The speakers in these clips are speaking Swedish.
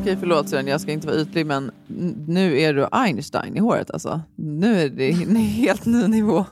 Okej, förlåt Sören, jag ska inte vara ytlig, men nu är du Einstein i håret alltså. Nu är det en helt ny nivå.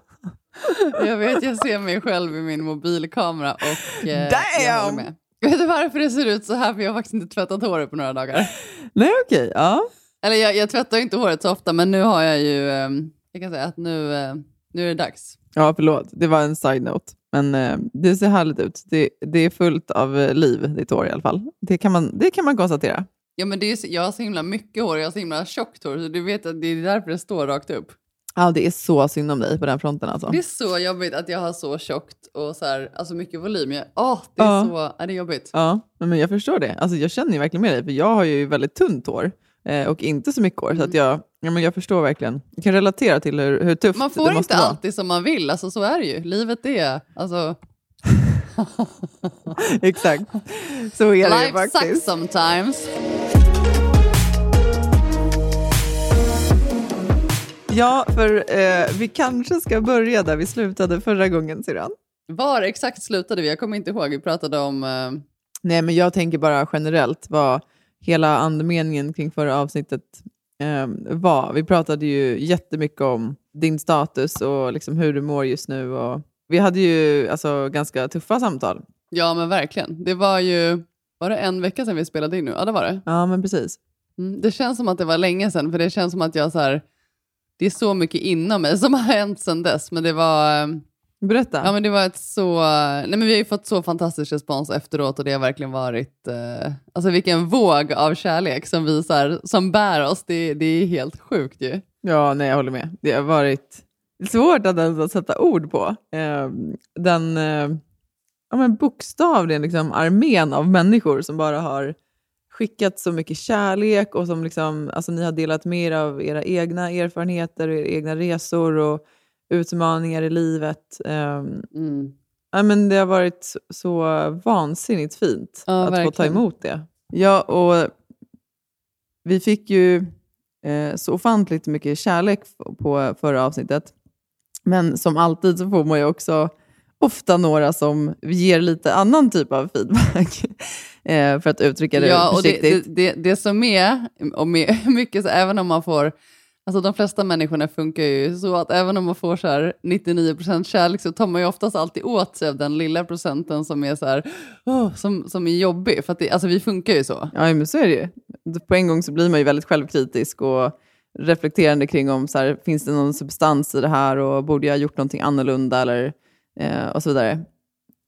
Jag vet, jag ser mig själv i min mobilkamera och eh, jag håller med. Vet du varför det ser ut så här? För jag har faktiskt inte tvättat håret på några dagar. Nej, okej. ja. Eller jag, jag tvättar inte håret så ofta, men nu har jag ju... Eh, jag kan säga att nu, eh, nu är det dags. ja, förlåt. Det var en side-note. Men eh, det ser härligt ut. Det, det är fullt av eh, liv, ditt hår i alla fall. Det kan man, det kan man konstatera. Ja, men det är, så- jag har så himla mycket hår och jag har så himla tjockt hår, så du vet att det är därför det står rakt upp. Ja, det är så synd om dig på den fronten alltså. Det är så jobbigt att jag har så tjockt och så här, alltså mycket volym. Jag, åh, det är Ja. så är det är jobbigt. Ja, men jag förstår det. Alltså, jag känner ju verkligen med dig, för jag har ju väldigt tunt hår eh, och inte så mycket hår. Så att jag, ja, men jag förstår verkligen. Jag kan relatera till hur, hur tufft Man det får måste inte vara. alltid som man vill, alltså så är det ju. Livet är, alltså, Exakt. Så är det ju life faktiskt. sucks sometimes. Ja, för eh, vi kanske ska börja där vi slutade förra gången, syrran. Var exakt slutade vi? Jag kommer inte ihåg. Vi pratade om... eh, Nej, men jag tänker bara generellt vad hela andemeningen kring förra avsnittet eh, var. Vi pratade ju jättemycket om din status och liksom hur du mår just nu. Och vi hade ju alltså, ganska tuffa samtal. ja, men verkligen. Det var ju... Var det en vecka sedan vi spelade in nu? Ja, det var det. Ja, men precis. Mm, det känns som att det var länge sedan, för det känns som att jag så här... Det är så mycket inom mig som har hänt sedan dess, men det var... eh, Berätta. Ja, men det var ett så... Nej, men vi har ju fått så fantastisk respons efteråt och det har verkligen varit... Eh, alltså vilken våg av kärlek som vi så här, som bär oss. Det, det är helt sjukt ju. Ja, nej, jag håller med. Det har varit svårt att ens sätta ord på. Eh, den eh, ja, men bokstavligen liksom, armén av människor som bara har skickat så mycket kärlek och som liksom, alltså, ni har delat med er av era egna erfarenheter, era egna resor och utmaningar i livet. Eh, Mm. ja, men det har varit så, vansinnigt fint Ja, att få ta verkligen. emot det. Ja, och vi fick ju eh, så ofantligt mycket kärlek på förra avsnittet. Men som alltid så får man ju också ofta några som ger lite annan typ av feedback. eh, för att uttrycka det Ja, och det, försiktigt. det, det, det som är, och med, mycket så, även om man får, alltså de flesta människorna funkar ju så att även om man får så här 99% kärlek så tar man ju oftast alltid åt sig av den lilla procenten som är så här, "Åh", som, som är jobbig. För att det, alltså vi funkar ju så. Ja, men så är det ju. På en gång så blir man ju väldigt självkritisk och reflekterande kring om så här, finns det någon substans i det här och borde jag ha gjort någonting annorlunda eller, eh, och så vidare.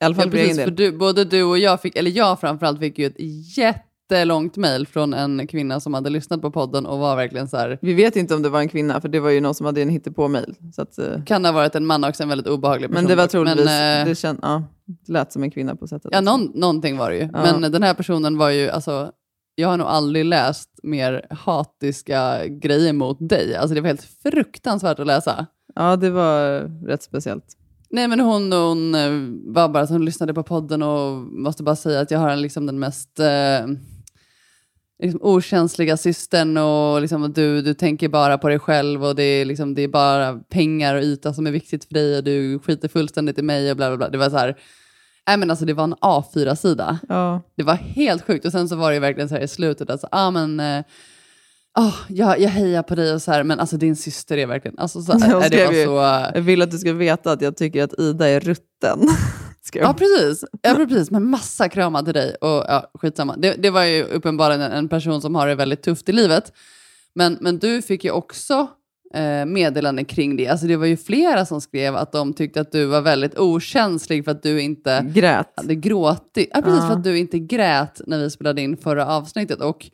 I alla fall Ja, precis, för du, både du och jag fick, eller jag framförallt fick ju ett jättelångt mejl från en kvinna som hade lyssnat på podden och var verkligen så här, Vi vet inte om det var en kvinna, för det var ju någon som hade en hittepå-mail. Så att, eh, kan ha varit en man också, en väldigt obehaglig person. men det var troligtvis, Men, eh, det, känd, ja, det lät som en kvinna på sättet. Ja, någon, någonting var det ju. Ja. Men den här personen var ju, alltså, jag har nog aldrig läst mer hatiska grejer mot dig. Alltså det var helt fruktansvärt att läsa. Ja, det var rätt speciellt. Nej men hon, hon eh, var bara så hon lyssnade på podden och måste bara säga att jag har liksom den mest eh, liksom okänsliga systern och liksom att du, du tänker bara på dig själv och det är, liksom, det är bara pengar och yta som är viktigt för dig och du skiter fullständigt i mig och bla bla bla. Det var så här, nej men alltså det var en A4-sida. Ja, Det var helt sjukt. Och sen så var det verkligen så här i slutet, alltså, ah, men, eh, oh, jag, jag hejar på dig och så här, men alltså din syster är verkligen, alltså så, här, det skrev var ju- så... jag vill att du ska veta att jag tycker att Ida är rutten. Ja, precis. Ja, precis. Men massa kramar till dig. Och, ja, skitsamma. Det, det var ju uppenbarligen en, en person som har det väldigt tufft i livet. Men, men du fick ju också eh, meddelanden kring det. Alltså det var ju flera som skrev att de tyckte att du var väldigt okänslig för att du inte Grät. hade gråtit. Ja, precis, Ja. för att du inte grät när vi spelade in förra avsnittet. Och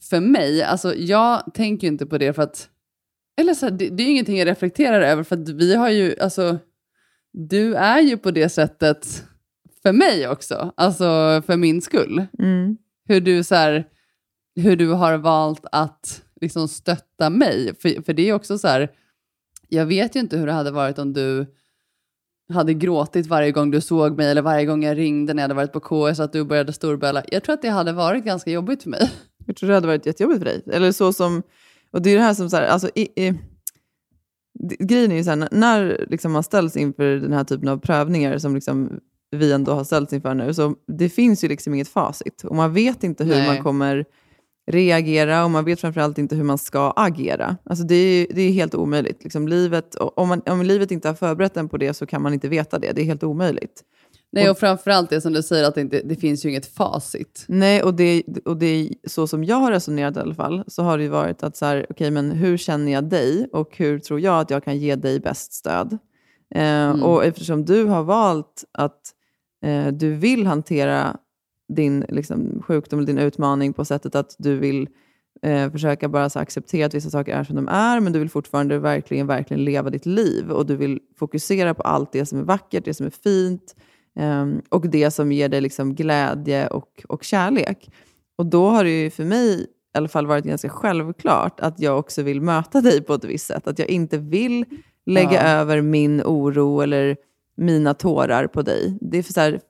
för mig, alltså jag tänker ju inte på det för att, eller så här, det, det är ju ingenting jag reflekterar över för att vi har ju, alltså, du är ju på det sättet för mig också, alltså för min skull. Mm. Hur du, så här, hur du har valt att liksom stötta mig. För, för det är också så här, jag vet ju inte hur det hade varit om du hade gråtit varje gång du såg mig eller varje gång jag ringde när jag hade varit på KS att du började storböla. Jag tror att det hade varit ganska jobbigt för mig. Jag tror det hade varit jättejobbigt för dig. Eller så som, och det är det här som, så här, alltså, i, i, grejen är ju så här, när- när liksom man ställs inför den här typen av prövningar som liksom vi ändå har ställts inför nu, så det finns ju liksom inget facit. Och man vet inte hur Nej. man kommer reagera och man vet framförallt inte hur man ska agera. Alltså det är, det är helt omöjligt. Liksom livet, om, man, om livet inte har förberett en på det så kan man inte veta det. Det är helt omöjligt. Nej, och framförallt det som du säger att det, inte, det finns ju inget facit. Nej, och det, och det är så som jag har resonerat i alla fall, så har det ju varit att så här, okej, men hur känner jag dig och hur tror jag att jag kan ge dig bäst stöd? Eh, Och eftersom du har valt att eh, du vill hantera din liksom, sjukdom eller din utmaning på sättet att du vill eh, försöka bara så acceptera att vissa saker är som de är, men du vill fortfarande verkligen, verkligen leva ditt liv och du vill fokusera på allt det som är vackert, det som är fint, Ehm, och det som ger dig liksom glädje och, och kärlek. Och då har det ju för mig i alla fall varit ganska självklart att jag också vill möta dig på ett visst sätt. Att jag inte vill lägga Ja. över min oro eller mina tårar på dig. Det är för så här,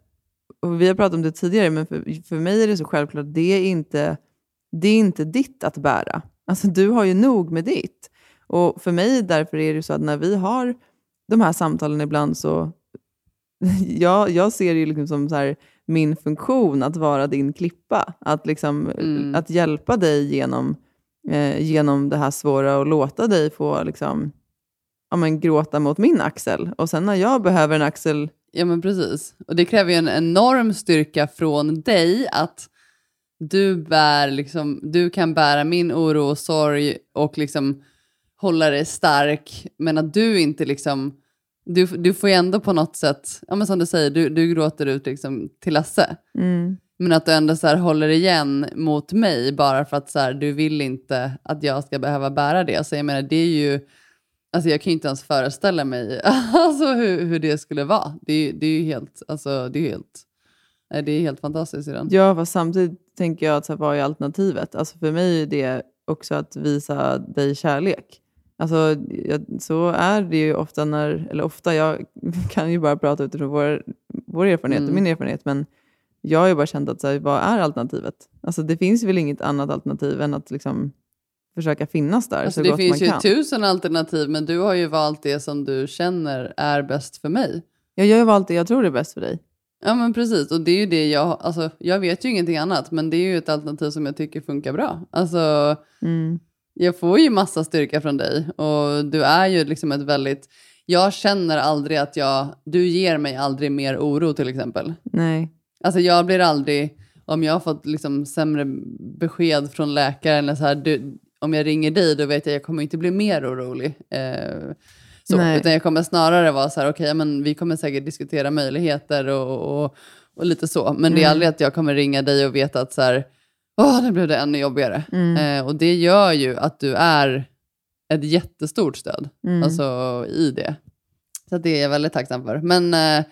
vi har pratat om det tidigare, men för, för mig är det så självklart att det är inte, det är inte ditt att bära. Alltså du har ju nog med ditt. Och för mig därför är det så att när vi har de här samtalen ibland så jag, jag ser det ju liksom som så här, min funktion att vara din klippa. Att, liksom, Mm. att hjälpa dig genom, eh, genom det här svåra och låta dig få liksom, ja, men, gråta mot min axel. Och sen när jag behöver en axel Ja, men precis. Och det kräver ju en enorm styrka från dig att du, bär, liksom, du kan bära min oro och sorg och liksom hålla dig stark, men att du inte liksom... Du, du får ju ändå på något sätt, ja, men som du säger, du, du gråter ut liksom till Lasse. Mm. Men att du ändå så här håller igen mot mig bara för att så här, du vill inte att jag ska behöva bära det. Alltså jag menar, det är ju... Alltså jag kan ju inte ens föreställa mig alltså hur, hur det skulle vara. Det är, det är ju helt... Alltså det är helt... nej, Det är helt fantastiskt i den. Ja, fast samtidigt tänker jag att så här, vad är alternativet? Alltså för mig är det också att visa dig kärlek. Alltså, så är det ju ofta när, eller ofta, jag kan ju bara prata utifrån vår, vår erfarenhet och Mm. min erfarenhet, men jag har ju bara känt att så här, vad är alternativet? Alltså det finns väl inget annat alternativ än att liksom försöka finnas där Alltså så det gott finns man ju kan. tusen alternativ, men du har ju valt det som du känner är bäst för mig. Ja, jag har ju valt det jag tror är bäst för dig. Ja men precis, och det är ju det jag, alltså jag vet ju ingenting annat, men det är ju ett alternativ som jag tycker funkar bra. Alltså, Mm. Jag får ju massa styrka från dig och du är ju liksom ett väldigt, jag känner aldrig att jag, du ger mig aldrig mer oro till exempel. Nej. Alltså jag blir aldrig, om jag har fått liksom sämre besked från läkaren, eller så här, du, om jag ringer dig då vet jag att jag kommer inte bli mer orolig. Eh, så, Nej. utan jag kommer snarare vara så här, okej, men vi kommer säkert diskutera möjligheter och, och, och lite så. Men det är Mm. aldrig att jag kommer ringa dig och veta att så här, åh, nu blev det ännu jobbigare. Mm. Eh, och det gör ju att du är ett jättestort stöd Mm. alltså, i det. Så det är jag väldigt tacksam för. Men eh,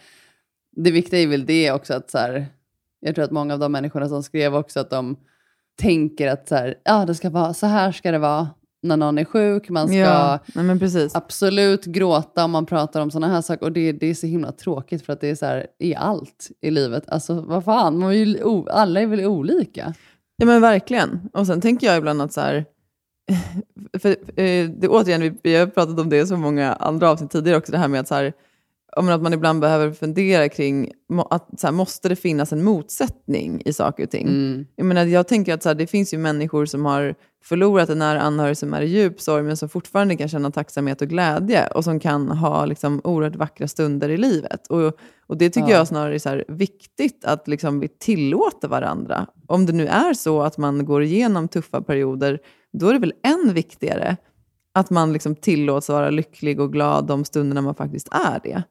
det viktiga är väl det också att så här, jag tror att många av de människorna som skrev också att de tänker att så här, ja, det ska vara, så här ska det vara när någon är sjuk. Man ska Ja, absolut gråta om man pratar om sådana här saker. Och det, det är så himla tråkigt för att det är så här i allt i livet. Alltså vad fan, man är ju, alla är väl olika. Ja men verkligen. Och sen tänker jag ibland att så här, för, för, det, återigen, vi, vi har pratat om det i så många andra avsnitt tidigare också, det här med att, så här, men att man ibland behöver fundera kring att så här, måste det finnas en motsättning i saker och ting. Mm. Jag, menar, jag tänker att så här, det finns ju människor som har förlorat en nära anhörig som är i djup sorg, men som fortfarande kan känna tacksamhet och glädje och som kan ha liksom, oerhört vackra stunder i livet. Och, och det tycker Ja. jag snarare är så här, viktigt att liksom, vi tillåter varandra. Om det nu är så att man går igenom tuffa perioder, då är det väl än viktigare att man liksom tillåts vara lycklig och glad de stunderna man faktiskt är det.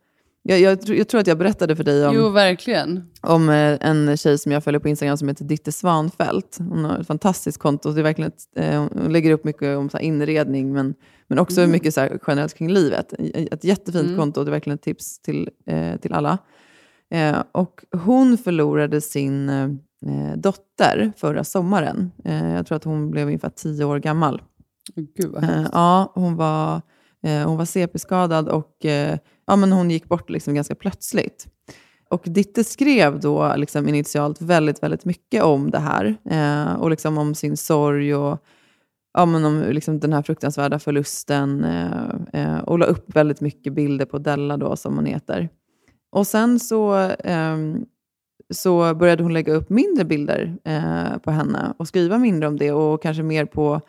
Jag, jag, jag tror att jag berättade för dig om, Jo, verkligen. om eh, en tjej som jag följer på Instagram som heter Ditte Svanfält. Hon har ett fantastiskt konto. Det är verkligen ett, eh, hon lägger upp mycket om så inredning men, men också Mm. mycket så här generellt kring livet. Ett jättefint Mm. konto. Det är verkligen ett tips till, eh, till alla. Och hon förlorade sin dotter förra sommaren. Jag tror att hon blev ungefär tio år gammal. Gud vad hemskt. ja, hon var, hon var CP-skadad och ja, men hon gick bort liksom ganska plötsligt. Och Ditte skrev då liksom initialt väldigt, väldigt mycket om det här. Eh, och liksom om sin sorg och ja, men om liksom den här fruktansvärda förlusten. Eh, eh, och la upp väldigt mycket bilder på Della då, som hon heter. Och sen så, ehm, så började hon lägga upp mindre bilder eh, på henne och skriva mindre om det och kanske mer på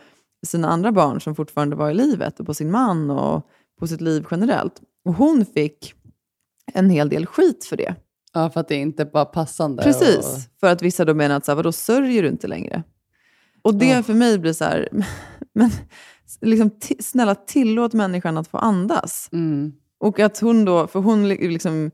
sina andra barn som fortfarande var i livet och på sin man och på sitt liv generellt. Och hon fick en hel del skit för det. Ja, för att det inte var passande. Precis, Och... för att vissa då menar att så här, vadå, sörjer du inte längre? Och det Ja. för mig blir så här, men liksom, snälla tillåt människan att få andas. Mm. Och att hon då, för hon li- liksom,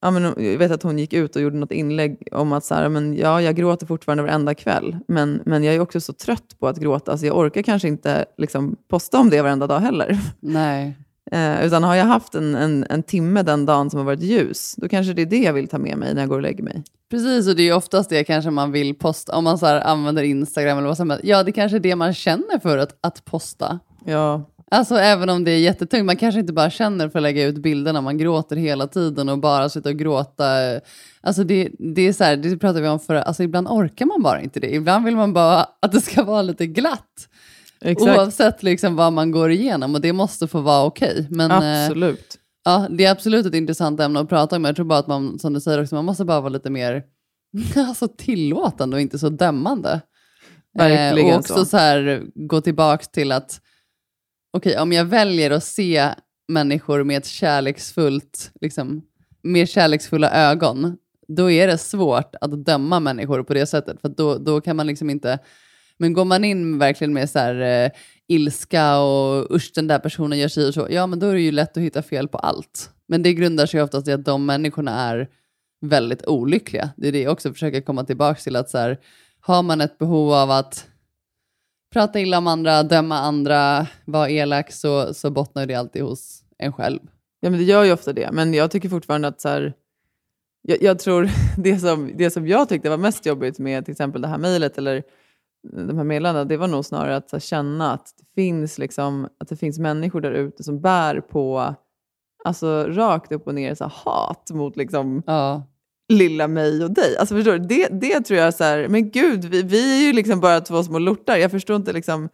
ja, men jag vet att hon gick ut och gjorde något inlägg om att så här, men, ja, jag gråter fortfarande varenda kväll, men, men jag är också så trött på att gråta, så jag orkar kanske inte liksom, posta om det varenda dag heller. Nej. Eh, utan har jag haft en, en, en timme den dagen som har varit ljus, då kanske det är det jag vill ta med mig när jag går och lägger mig. Precis, och det är ju oftast det kanske man vill posta, om man så använder Instagram eller vad som helst. Ja, det kanske är det man känner för att, att posta. Ja, Alltså även om det är jättetungt, man kanske inte bara känner för att lägga ut bilder när man gråter hela tiden och bara sitta och gråta. Alltså det, det är så här, det pratade vi om förra, alltså ibland orkar man bara inte det. Ibland vill man bara att det ska vara lite glatt. Exakt. Oavsett liksom vad man går igenom och det måste få vara okej. Men eh, Absolut. ja, det är absolut ett intressant ämne att prata om. Jag tror bara att man, som du säger också, man måste bara vara lite mer alltså, tillåtande och inte så dömande. Verkligen Eh, och också så. så. här, gå tillbaka till att okej, om jag väljer att se människor med ett kärleksfullt, liksom, mer kärleksfulla ögon, då är det svårt att döma människor på det sättet. För då, då kan man liksom inte... Men går man in verkligen med så här, eh, ilska och usch den där personen gör sig och så, ja men då är det ju lätt att hitta fel på allt. Men det grundar sig oftast i att de människorna är väldigt olyckliga. Det är det jag också försöker komma tillbaka till, att så här, har man ett behov av att prata illa om andra, döma andra, vara elak, så, så bottnar det alltid hos en själv. Ja, men det gör ju ofta det. Men jag tycker fortfarande att så här, jag, jag tror det som, det som jag tyckte var mest jobbigt med till exempel det här mejlet eller de här meddelandena, det var nog snarare att här, känna att det finns, liksom, att det finns människor där ute som bär på alltså, rakt upp och ner så här, hat mot liksom, Ja, lilla mig och dig. Alltså förstår du? Det, det tror jag så här, men gud, vi, vi är ju liksom bara två små lortar. Jag förstår inte liksom,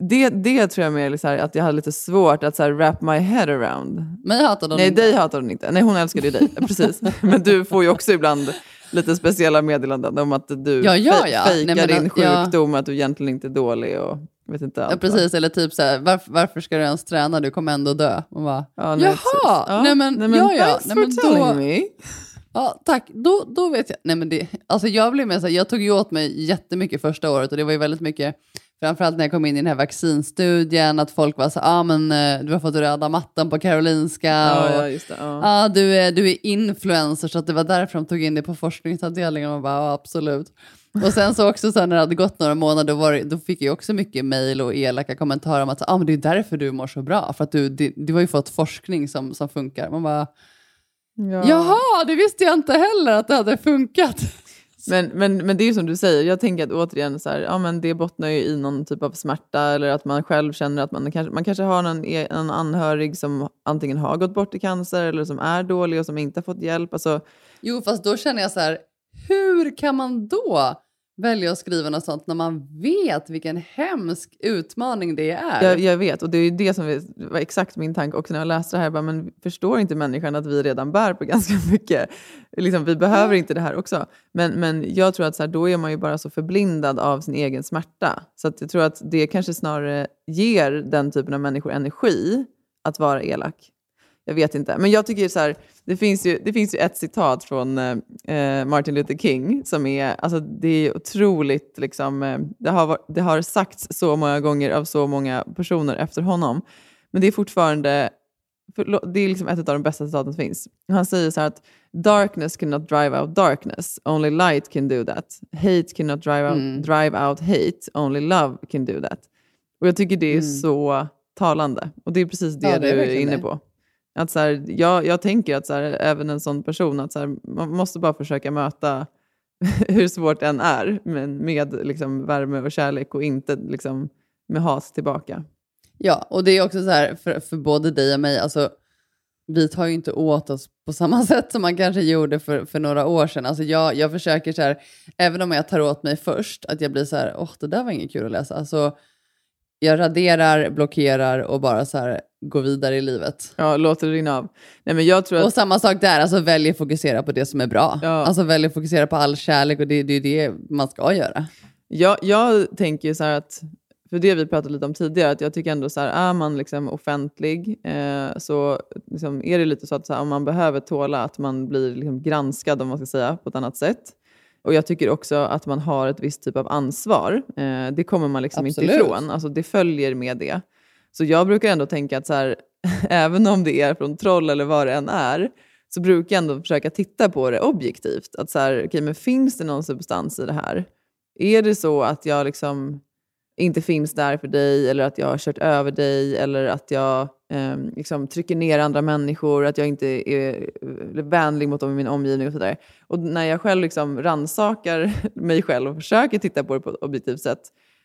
det, det tror jag mer så här, att jag hade lite svårt att så här, wrap my head around. mig hatar de Nej, inte. dig hatar hon inte. Nej, hon älskar ju dig. Precis. Men du får ju också ibland lite speciella meddelanden om att du Ja, ja, ja. fejkar Nej, men din ja. sjukdom, att du egentligen inte är dålig och vet inte allt. Ja, va? precis, eller typ så här, varför, varför ska du ens träna? Du kommer ändå dö. Man bara, Ja, nej, Jaha, precis. nej, men- ja, ja. Thanks Nej, men då- me. Ja, tack. Då, då vet jag. Nej, men det, alltså jag blev med så här, jag tog ju åt mig jättemycket första året och det var ju väldigt mycket, framförallt när jag kom in i den här vaccinstudien, att folk var så ah, men eh, du har fått röda mattan på Karolinska. Ja, och, det. Ja. Ja, du är, du är influencer, så att det var därför de tog in det på forskningsavdelningen. Och man bara, ja, absolut. Och sen så också så när det hade gått några månader, då, var det, då fick jag också mycket mejl och elaka kommentarer om att ah, men det är därför du mår så bra, för att du, det- du har ju fått forskning som, som funkar. Man bara, Ja. jaha, det visste jag inte heller att det hade funkat. Men, men, men det är ju som du säger, jag tänker att återigen, så här, ja, men det bottnar ju i någon typ av smärta eller att man själv känner att man kanske, man kanske har någon, en anhörig som antingen har gått bort i cancer eller som är dålig och som inte har fått hjälp. Alltså, Jo, fast då känner jag så här, hur kan man då välja att skriva något sånt när man vet vilken hemsk utmaning det är? jag, jag vet, och det är ju det som var exakt min tanke också när jag läste det här. Bara, men förstår inte människan att vi redan bär på ganska mycket? Liksom, vi behöver inte det här också. Men, men jag tror att så här, då är man ju bara så förblindad av sin egen smärta. Så att jag tror att det kanske snarare ger den typen av människor energi att vara elak. Jag vet inte. Men jag tycker så här, det finns ju, det finns ju ett citat från eh, Martin Luther King som är, alltså det är otroligt, liksom, eh, det, har, det har sagts så många gånger av så många personer efter honom. Men det är fortfarande, det är liksom ett av de bästa citaten som finns. Han säger så här att Darkness cannot drive out darkness, only light can do that. Hate cannot drive out, Mm. drive out hate, only love can do that. Och jag tycker det är Mm. så talande. Och det är precis det, Ja, det är du är inne på. Att så här, jag, jag tänker att så här, även en sån person, att så här, man måste bara försöka möta hur svårt det än är, men med liksom, värme och kärlek och inte liksom, med hat tillbaka. Ja, och det är också så här för, för både dig och mig, alltså vi tar ju inte åt oss på samma sätt som man kanske gjorde för, för några år sedan. Alltså jag, jag försöker så här, även om jag tar åt mig först, att jag blir så här, åh det där var inget kul att läsa. Alltså, jag raderar, blockerar och bara så här går vidare i livet. Ja, låter det rinna av. Nej, men jag tror att, Och samma sak där, alltså välj att fokusera på det som är bra. Ja. Alltså välj att fokusera på all kärlek och det, det är det man ska göra. jag, jag tänker så här att, för det vi pratade lite om tidigare, att jag tycker ändå så här, är man liksom offentlig eh, så liksom är det lite så att så här, om man behöver tåla att man blir liksom granskad, om man ska säga, på ett annat sätt. Och jag tycker också att man har ett visst typ av ansvar. Eh, det kommer man liksom inte Absolut. ifrån. Alltså, det följer med det. Så jag brukar ändå tänka att så här, även om det är från troll eller vad det än är, så brukar jag ändå försöka titta på det objektivt. Att så här, okay, men finns det någon substans i det här? Är det så att jag liksom inte finns där för dig eller att jag har kört över dig eller att jag eh, liksom trycker ner andra människor, att jag inte är eh, vänlig mot dem i min omgivning och sådär. Och när jag själv liksom rannsakar mig själv och försöker titta på det på ett objektivt sätt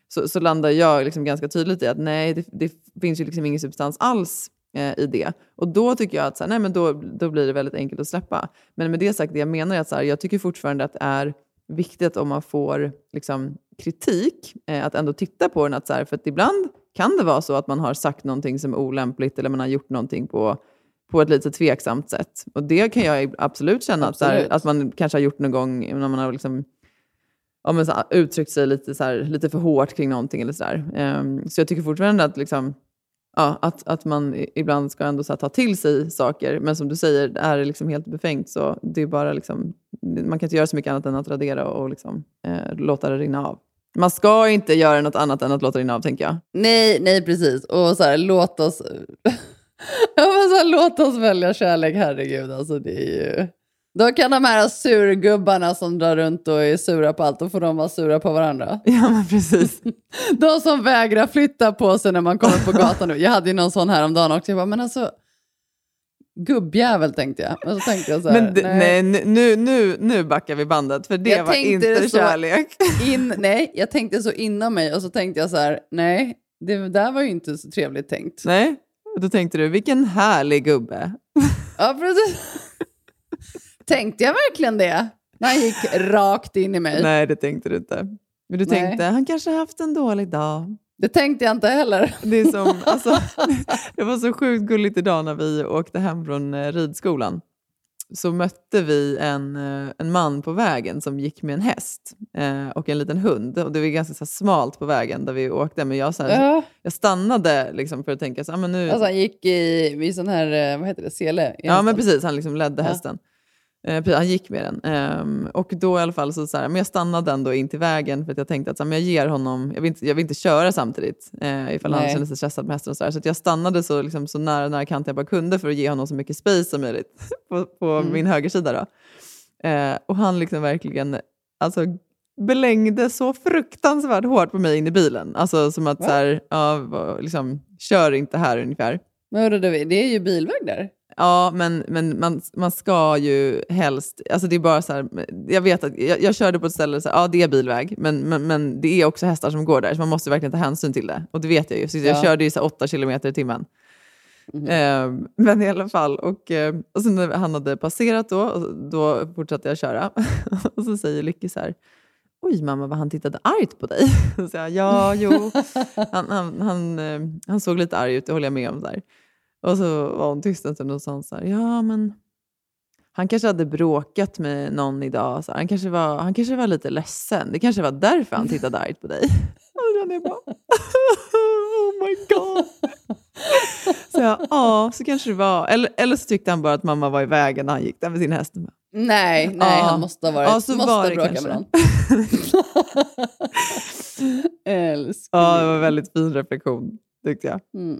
så, så landar jag liksom ganska tydligt i att nej, det, det finns ju liksom ingen substans alls eh, i det. Och då tycker jag att så här, nej, men då, då blir det väldigt enkelt att släppa. Men med det sagt, det jag menar är att så här, jag tycker fortfarande att det är viktigt om man får liksom, kritik, eh, att ändå titta på den. Att, så här, för att ibland kan det vara så att man har sagt någonting som är olämpligt eller man har gjort någonting på, på ett lite tveksamt sätt. Och det kan jag absolut känna Att, så här, Absolut. att man kanske har gjort någon gång när man har liksom, ja, men så här, uttryckt sig lite, så här, lite för hårt kring någonting. Eller så där. Ehm, så jag tycker fortfarande att, liksom, ja, att, att man ibland ska ändå så här, ta till sig saker. Men som du säger, är det liksom helt befängt så det är bara liksom, man kan inte göra så mycket annat än att radera och liksom, eh, låta det rinna av. Man ska inte göra något annat än att låta det rinna av, tänker jag. Nej, nej precis. Och så här, låt oss... ja, men så här, låt oss välja kärlek, herregud. Alltså, det är ju... Då kan de här surgubbarna som drar runt och är sura på allt, då får de vara sura på varandra. Ja, men precis. De som vägrar flytta på sig när man kommer på gatan nu. Jag hade ju någon sån här om dagen också. Jag bara, men alltså, gubbjävel tänkte jag. Men så tänkte jag så här, Men det, nej, nu, nu, nu backar vi bandet, för det Jag var inte det så- kärlek. In, nej, jag tänkte så inom mig och så tänkte jag så här, nej, det där var ju inte så trevligt tänkt. Nej, då tänkte du, vilken härlig gubbe. Ja, precis. Tänkte jag verkligen det? När han gick rakt in i mig. Nej, det tänkte du inte. Men du Nej. tänkte, han kanske har haft en dålig dag. Det tänkte jag inte heller. Det, är som, alltså, det var så sjukt gulligt idag när vi åkte hem från eh, ridskolan. Så mötte vi en, eh, en man på vägen som gick med en häst eh, och en liten hund. Och det var ganska så smalt på vägen där vi åkte. Men jag, så här, Ja. jag stannade liksom, för att tänka, så, här, men nu, Alltså han gick i, i sån här, eh, vad heter det, sele? Ja, men precis. Han liksom ledde Ja. hästen. Eh, han gick med den. Ehm, och då i alla fall så, så här, men jag stannade ändå in till vägen för att jag tänkte att så här, men jag ger honom, jag vill inte, jag vill inte köra samtidigt eh, ifall han Nej. kände sig stressad med hästen. Och så, här. så jag stannade så, liksom, så nära, nära kant jag bara kunde för att ge honom så mycket space som möjligt på, på Mm. min högersida. Då. Eh, och han liksom verkligen alltså, belängde så fruktansvärt hårt på mig in i bilen. Alltså som att Va? så här, ja, liksom, kör inte här ungefär. Men det är ju bilväg där. Ja, men, men man, man ska ju helst... Alltså det är bara så här, jag vet att jag, jag körde på ett ställe, så här, ja det är bilväg, men, men, men det är också hästar som går där, så man måste verkligen ta hänsyn till det. Och det vet jag ju. Så jag Ja. körde ju så här, 8 kilometer i timmen. Eh, men i alla fall, och, eh, och sen när han hade passerat då, då fortsatte jag köra. och så säger Lykke så här, oj mamma vad han tittade argt på dig. så jag, ja, jo. Han, han, han, eh, han såg lite arg ut, det håller jag med om. Så här. Och så var hon tyst en stund och sa så här, ja men han kanske hade bråkat med någon idag. Så han, kanske var, han kanske var lite ledsen. Det kanske var därför han tittade argt på dig. Och är bara, oh my god. Så jag, ja, så kanske det var. Eller, eller så tyckte han bara att mamma var i vägen när han gick där med sin häst. Nej, nej Ja. han måste ha varit, Ja, så måste var det kanske. med någon. Älskling. Ja, det var en väldigt fin reflektion tyckte jag. Mm.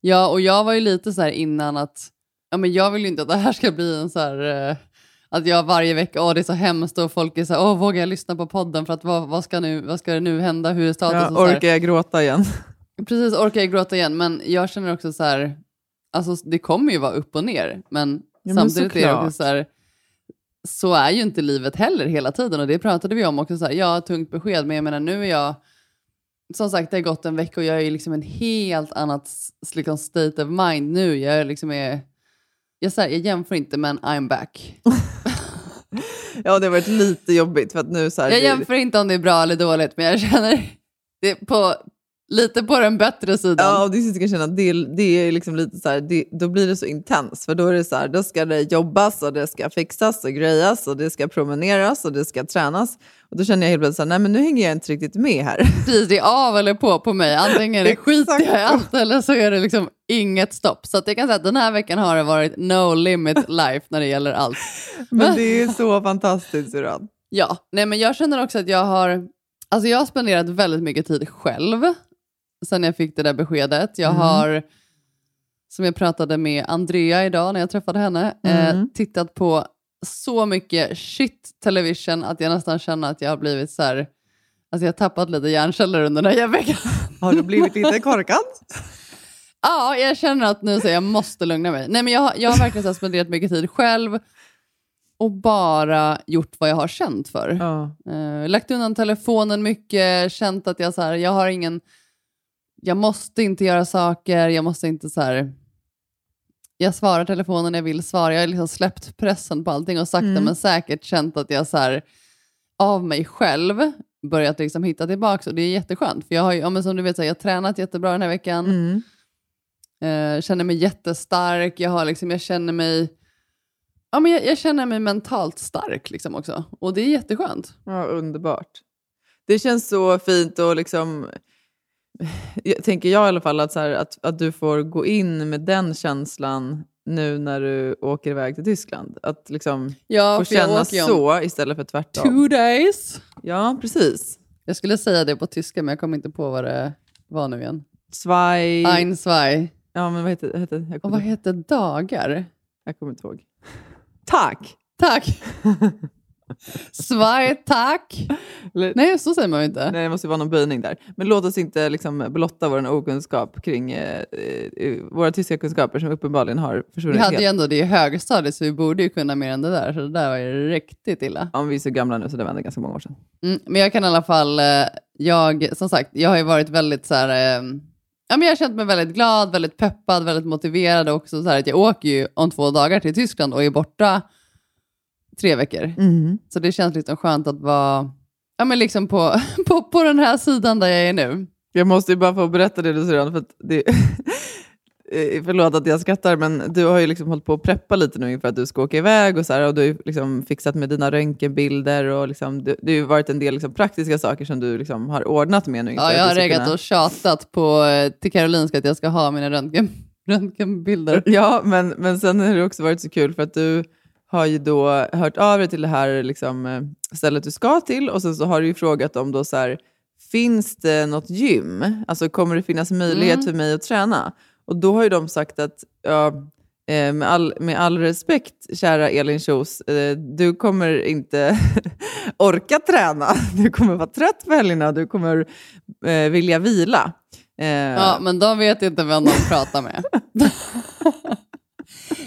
Ja, och jag var ju lite så här innan att ja, men jag vill ju inte att det här ska bli en så här... Eh, att jag varje vecka, åh det är så hemskt och folk är så här, åh vågar jag lyssna på podden för att vad, vad, ska, nu, vad ska det nu hända, hur är status? Ja, orkar jag gråta igen? Precis, orkar jag gråta igen, men jag känner också så här, alltså det kommer ju vara upp och ner, men Ja, men samtidigt är det såklart. också så här, så är ju inte livet heller hela tiden och det pratade vi om också, så här, ja tungt besked, men jag menar nu är jag, som sagt det har gått en vecka och jag är ju liksom en helt annat liksom, state of mind nu, jag är liksom är, jag, så här, jag jämför inte men I'm back. Ja, det har varit lite jobbigt för att nu så här, Jag jämför inte om det är bra eller dåligt, men jag känner det på, lite på den bättre sidan. Ja, och det jag känna det, det är liksom lite så här, det, då blir det så intens. För då är det så här, då ska det jobbas och det ska fixas och grejas och det ska promeneras och det ska tränas. Och då känner jag helt plötsligt så här, nej men nu hänger jag inte riktigt med här. Precis, det är av eller på på mig. Antingen är det jag i allt eller så är det liksom inget stopp. Så jag kan säga att den här veckan har det varit no limit life när det gäller allt. Men det är så fantastiskt Suran. Ja, nej men jag känner också att jag har, alltså jag har spenderat väldigt mycket tid själv sen jag fick det där beskedet. Jag Mm. har, som jag pratade med Andrea idag när jag träffade henne, eh, Mm. tittat på så mycket shit television att jag nästan känner att jag har blivit så här, alltså jag har tappat lite hjärnceller under den här veckan. Har du blivit lite korkad? Ja, jag känner att nu så jag måste lugna mig. Nej, men jag, jag har verkligen så spenderat mycket tid själv och bara gjort vad jag har känt för. Ja. Eh, lagt undan telefonen mycket, känt att jag, så här, jag har ingen... Jag måste inte göra saker, jag måste inte så här... Jag svarar telefonen när jag vill svara. Jag har liksom släppt pressen på allting och sakta Mm. men säkert känt att jag så här, av mig själv börjat liksom hitta tillbaka och det är jätteskönt. För jag har ju, ja, som du vet, så här, jag har tränat jättebra den här veckan. Mm. Eh, känner mig jättestark. Jag, har liksom, jag känner mig... Ja, men jag, jag känner mig mentalt stark liksom också. Och det är jätteskönt. Ja, underbart. Det känns så fint och liksom, jag, tänker jag i alla fall, att, så här, att, att du får gå in med den känslan nu när du åker iväg till Tyskland. Att liksom Ja, få känna så istället för tvärtom. Two days. Ja, precis. Jag skulle säga det på tyska, men jag kommer inte på vad det var nu igen. Zwei... Ein, zwei. Ja, men vad heter? Heter, jag, Och vad heter dagar? jag kommer inte ihåg. Tack! Tack! Zwei, tack! Nej, så säger man ju inte. Nej, det måste ju vara någon böjning där. Men låt oss inte liksom blotta vår okunskap kring eh, eh, våra tyska kunskaper som uppenbarligen har försvunnit Vi hade helt. ju ändå det i högstadiet, så vi borde ju kunna mer än det där. Så det där var ju riktigt illa. Ja, vi är så gamla nu så det var ändå ganska många år sedan. Mm, men jag kan i alla fall, eh, jag, som sagt, jag har ju varit väldigt så här, eh, ja men jag har känt mig väldigt glad, väldigt peppad, väldigt motiverad också så här att jag åker ju om två dagar till Tyskland och är borta tre veckor. Så det känns liksom skönt att vara, ja men liksom på, på, på den här sidan där jag är nu. Jag måste ju bara få berätta det du säger, för att det... Eh, Förlåt att jag skrattar, men du har ju liksom hållit på att preppa lite nu inför att du ska åka iväg och så här, och du har liksom fixat med dina röntgenbilder och liksom, det, det har ju varit en del liksom praktiska saker som du liksom har ordnat med nu. Ja, jag har ska regat kunna- och tjatat på, eh, till Karolinska att jag ska ha mina röntgen, röntgenbilder. Ja, men, men sen har det också varit så kul för att du har ju då hört av dig till det här liksom, eh, stället du ska till och sen så har du ju frågat om då så här, finns det något gym? Alltså kommer det finnas möjlighet Mm. för mig att träna? Och då har ju de sagt att ja, eh, med, all, med all respekt, kära Elin Kjos, eh, du kommer inte orka träna. Du kommer vara trött på helgerna, du kommer vilja vila. Ja, men de vet inte vem de pratar med.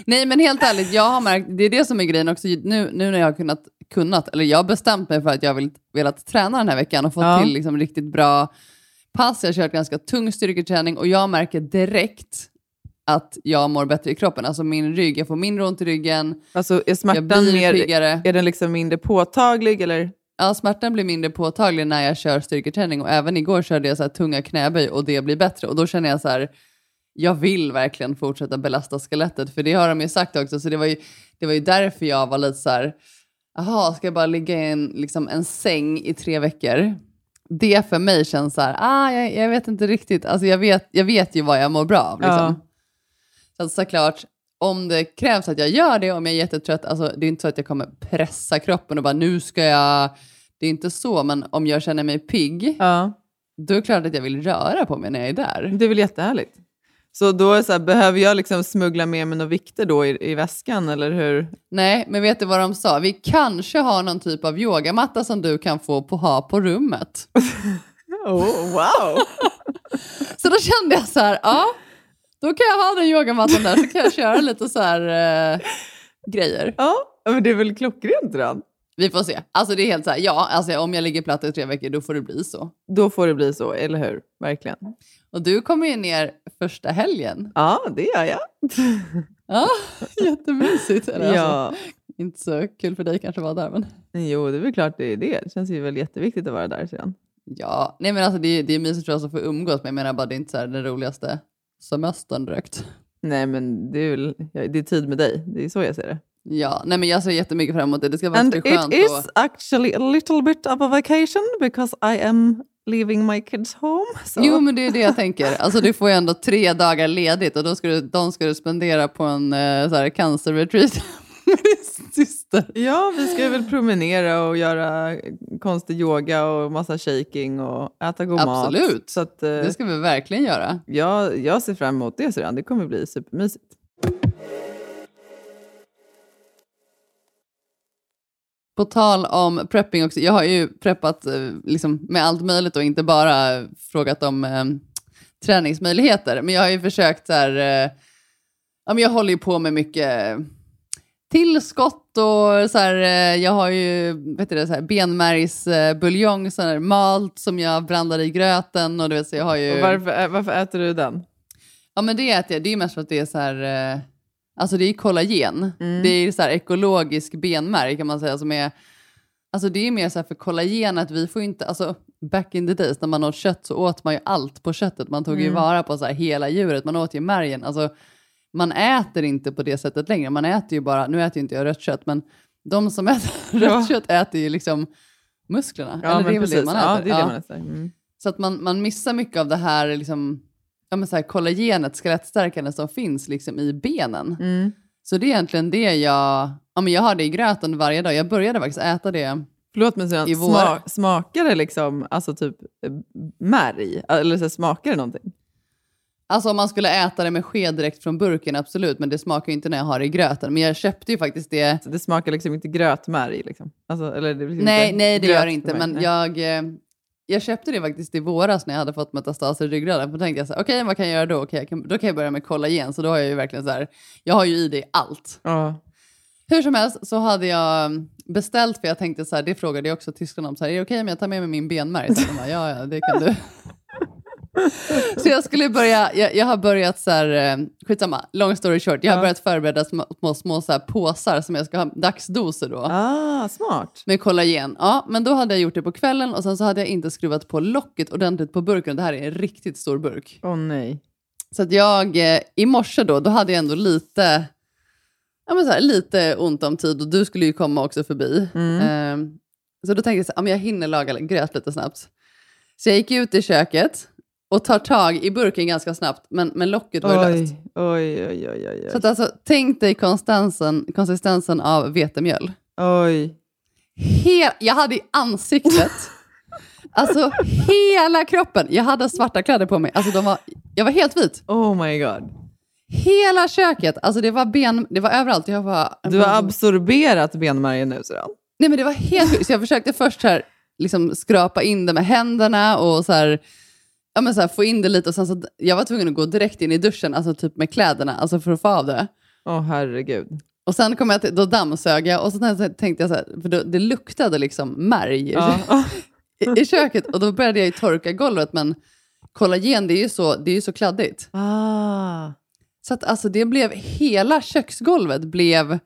Nej, men helt ärligt, jag har märkt, det är det som är grejen också, nu, nu när jag har kunnat, kunnat, eller jag har bestämt mig för att jag vill, velat träna den här veckan och fått Ja. till liksom riktigt bra pass. Jag har kört ganska tung styrketräning och jag märker direkt att jag mår bättre i kroppen. Alltså min rygg, jag får mindre ont i ryggen, Alltså är jag smärtan mer, piggare. är den liksom mindre påtaglig eller? Ja, smärtan blir mindre påtaglig när jag kör styrketräning och även igår körde jag så tunga knäböj och det blir bättre och då känner jag så här, jag vill verkligen fortsätta belasta skelettet för det har de ju sagt också så det var ju, det var ju därför jag var lite så här, jaha, ska jag bara ligga i en, liksom en säng i tre veckor? Det för mig känns så här, ah, jag, jag vet inte riktigt, alltså jag vet, jag vet ju vad jag mår bra av. Liksom. Ja. Så såklart, om det krävs att jag gör det, om jag är jättetrött, alltså det är inte så att jag kommer pressa kroppen och bara nu ska jag, det är inte så, men om jag känner mig pigg, Ja, då är det klart att jag vill röra på mig när jag är där. det är väl jättehärligt. Så då är det så här, behöver jag liksom smuggla med mig några vikter då i, i väskan eller hur? Nej, men vet du vad de sa? Vi kanske har någon typ av yogamatta som du kan få på, ha på rummet. Oh, wow! Så då kände jag så här, ja, då kan jag ha den yogamattan där så kan jag köra lite så här eh, grejer. ja, men det är väl klockrent redan. Vi får se. Alltså det är helt så här, ja, alltså om jag ligger platt i tre veckor då får det bli så. Då får det bli så, eller hur? Verkligen. Och du kommer ju ner första helgen. Ja, det gör jag. Ja, jättemysigt. Eller Alltså, Ja. inte så kul för dig kanske att vara där, men Jo, det är väl klart det är det. Det känns ju väl jätteviktigt att vara där sedan. ja. Nej men alltså det är, det är mysigt för oss att få umgås, men jag menar bara det är inte så här den roligaste semestern direkt. Nej, men det är väl det är tid med dig. Det är så jag ser det. Ja, nej men jag ser jättemycket fram emot det. Det ska And faktiskt bli skönt. it is och- actually a little bit of a vacation because I am leaving my kids home. So. Jo, men det är det jag tänker. Alltså du får ju ändå tre dagar ledigt och då ska du, de ska du spendera på en eh, så här, cancer-retreat med din syster. Ja, vi ska väl promenera och göra konstig yoga och massa shaking och äta god mat. Absolut. Så att, eh, Det ska vi verkligen göra. jag, jag ser fram emot det sedan. Det kommer bli supermysigt. På tal om prepping också, jag har ju preppat eh, liksom, med allt möjligt och inte bara frågat om eh, träningsmöjligheter. Men jag har ju försökt så här, eh, ja, men jag håller ju på med mycket tillskott och så här, eh, jag har ju vet du det, så här, benmärgsbuljong, så här, malt som jag blandar i gröten och du vet, så jag har ju... Och varför, ä- varför äter du den? Ja men det äter jag, det är mest för att det är så här, eh, alltså det är kollagen. Mm. Det är så här ekologisk benmärg kan man säga som är, alltså det är mer så här för kollagen att vi får inte, alltså back in the days när man åt kött så åt man ju allt på köttet, man tog ju Mm. vara på så här hela djuret, man åt ju märgen, alltså man äter inte på det sättet längre, man äter ju bara, nu äter ju inte jag rött kött, men de som äter Ja. rött kött äter ju liksom musklerna. Ja, Eller det är väl det man äter. Ja, det är det man äter. Mm. Så att man, man missar mycket av det här, liksom, ja, men så här kollagenet, skelettstärkande som finns liksom i benen. Mm. Så det är egentligen det jag, ja, men jag har det i gröten varje dag. Jag började faktiskt äta det Förlåt men vår. sma, smakar det liksom alltså typ eh, märg? Eller så smakar det någonting? Alltså om man skulle äta det med sked direkt från burken, absolut. Men det smakar ju inte när jag har det i gröten. Men jag köpte ju faktiskt det. Så det smakar liksom inte grötmärg? Liksom. Alltså, eller det liksom Nej, nej det gör det inte. Men nej. jag, eh, jag köpte det faktiskt i våras när jag hade fått metastaser i ryggraden. Då tänkte jag så här, okej vad kan jag göra då? Jag kan, då kan jag börja med kollagen. Så då har jag ju verkligen så här, jag har ju i det allt. Ja. Hur som helst så hade jag beställt, för jag tänkte så här, det frågade jag också tyskarna om, så här, är det okej om jag tar med mig min benmärg? Så de bara, ja, ja, det kan du. så jag skulle börja, jag, jag har börjat så här, eh, skitsamma, long story short, jag har Ja. börjat förbereda små, små, små så här påsar som jag ska ha dagsdoser då. Ah, smart. Med kollagen. Ja, men då hade jag gjort det på kvällen och sen så hade jag inte skruvat på locket ordentligt på burken. Det här är en riktigt stor burk. Åh nej. Så att jag, eh, i morse då, då hade jag ändå lite, ja men så här, lite ont om tid och du skulle ju komma också förbi. Mm. Eh, så då tänkte jag så här, ja, men jag hinner laga gröt lite snabbt. Så jag gick ut i köket och tar tag i burken ganska snabbt, men, men locket var ju löst. Oj, oj, oj, oj. Så att alltså, tänk dig konsistensen, konsistensen av vetemjöl. oj. He- jag hade i ansiktet, alltså hela kroppen. Jag hade svarta kläder på mig. Alltså, de var, jag var helt vit. Oh my god. Hela köket, alltså det var ben, det var överallt. Jag var, Du har absorberat benmärgen nu syrran. Nej men det var helt. Så jag försökte först här, liksom skrapa in det med händerna och så här, ja, men så här, få in det lite. Och sen så, jag var tvungen att gå direkt in i duschen, alltså typ med kläderna, alltså för att få av det. Åh herregud. Och sen kom jag till, då dammsög jag och så tänkte jag så här, för då, det luktade liksom märg Ja. i, i köket. Och då började jag ju torka golvet, men kollagen det är ju så, det är ju så kladdigt. Ah. Så att alltså det blev, hela köksgolvet blev,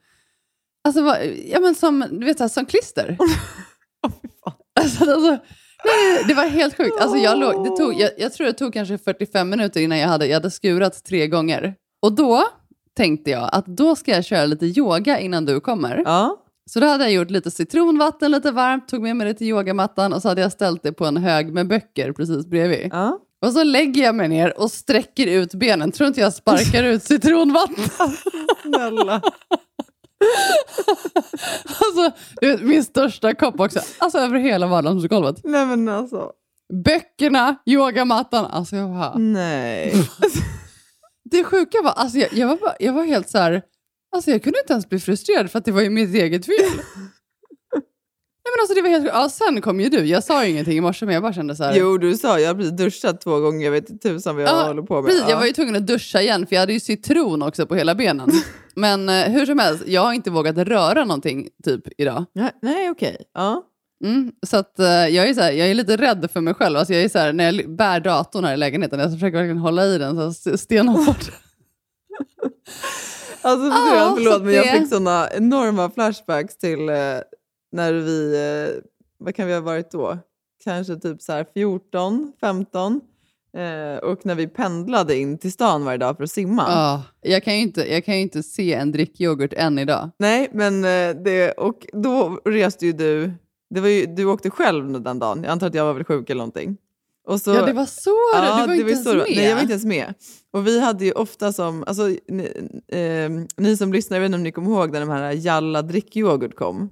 alltså vad- ja men som, du vet så här, som klister. alltså, alltså, nej, det var helt sjukt. Alltså jag, låg, det tog, jag, jag tror det tog kanske 45 minuter innan jag hade, jag hade skurat tre gånger. Och då tänkte jag att då ska jag köra lite yoga innan du kommer. Ja. Så då hade jag gjort lite citronvatten lite varmt, tog med mig det till yogamattan och så hade jag ställt det på en hög med böcker precis bredvid. Ja. Och så lägger jag mig ner och sträcker ut benen. Tror inte jag sparkar ut citronvatten. Snälla. Alltså, min största kopp också. Alltså över hela vardagsgolvet. Nej men alltså. Böckerna, yogamattan. Alltså jag bara... Nej. Det sjuka var, alltså jag, jag, var, bara, jag var helt så här... Alltså jag kunde inte ens bli frustrerad för att det var ju mitt eget fel. Nej, men alltså det var helt ja, Sen kom ju du. Jag sa ju ingenting i morse men jag bara kände så här... Jo du sa, jag har precis duschat två gånger, jag vet inte tusan vad jag Ja, håller på med. Precis, Ja. jag var ju tvungen att duscha igen för jag hade ju citron också på hela benen. Men eh, hur som helst, jag har inte vågat röra någonting typ idag. Nej, okej. Ja. Mm, så att, eh, jag, är så här, jag är lite rädd för mig själv. Alltså, jag är så här, när jag bär datorn här i lägenheten, jag försöker verkligen hålla i den så st- stenhårt. Alltså Ja, ja, förlåt så men jag det- fick såna enorma flashbacks till eh, när vi, eh, vad kan vi ha varit då? Kanske typ så här 14, 15. Eh, och när vi pendlade in till stan varje dag för att simma. Ja, jag, kan ju inte, jag kan inte se en drickyoghurt än idag. Nej, men eh, det, och då reste ju du, det var ju, du åkte själv den dagen, jag antar att jag var väl sjuk eller någonting. Och så, ja, det var så det Du var det inte ens så var. med. Nej, jag var inte ens med. Och vi hade ju ofta som, alltså, ni, eh, ni som lyssnar, jag vet inte om ni kommer ihåg när de här Jalla drickyoghurt kom.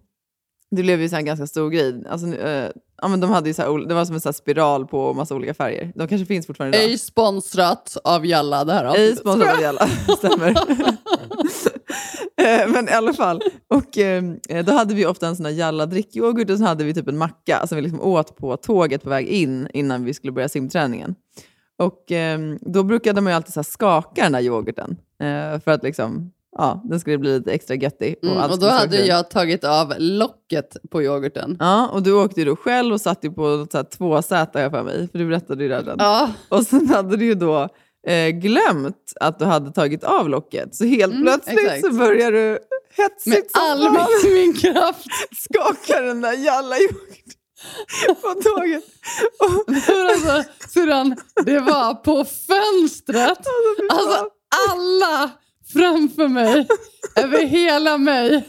Det blev ju så en ganska stor grej. Alltså, eh, ja, men de hade ju så här, det var som en så här spiral på massa olika färger. De kanske finns fortfarande idag. Ej sponsrat av Jalla det här Ej avsnittet. sponsrad av Jalla, stämmer. Eh, Men i alla fall, och, eh, då hade vi ofta en sån här Jalla drickyoghurt och så hade vi typ en macka som vi liksom åt på tåget på väg in innan vi skulle börja simträningen. Och eh, då brukade man ju alltid så skaka den där yoghurten eh, för att liksom, ja, den skulle bli lite extra göttig. Mm, allt och då hade jag tagit av locket på yoghurten. Ja, och du åkte ju då själv och satt ju på något så här två sätt har jag för mig, för du berättade ju redan. Ja, Och sen hade du ju då eh, glömt att du hade tagit av locket. Så helt Mm, plötsligt exakt. så börjar du med hetsigt som all min, min kraft. skaka den där jalla yoghurt på tåget. Och, alltså, syrran, det var på fönstret. Alltså alla framför mig, över hela mig.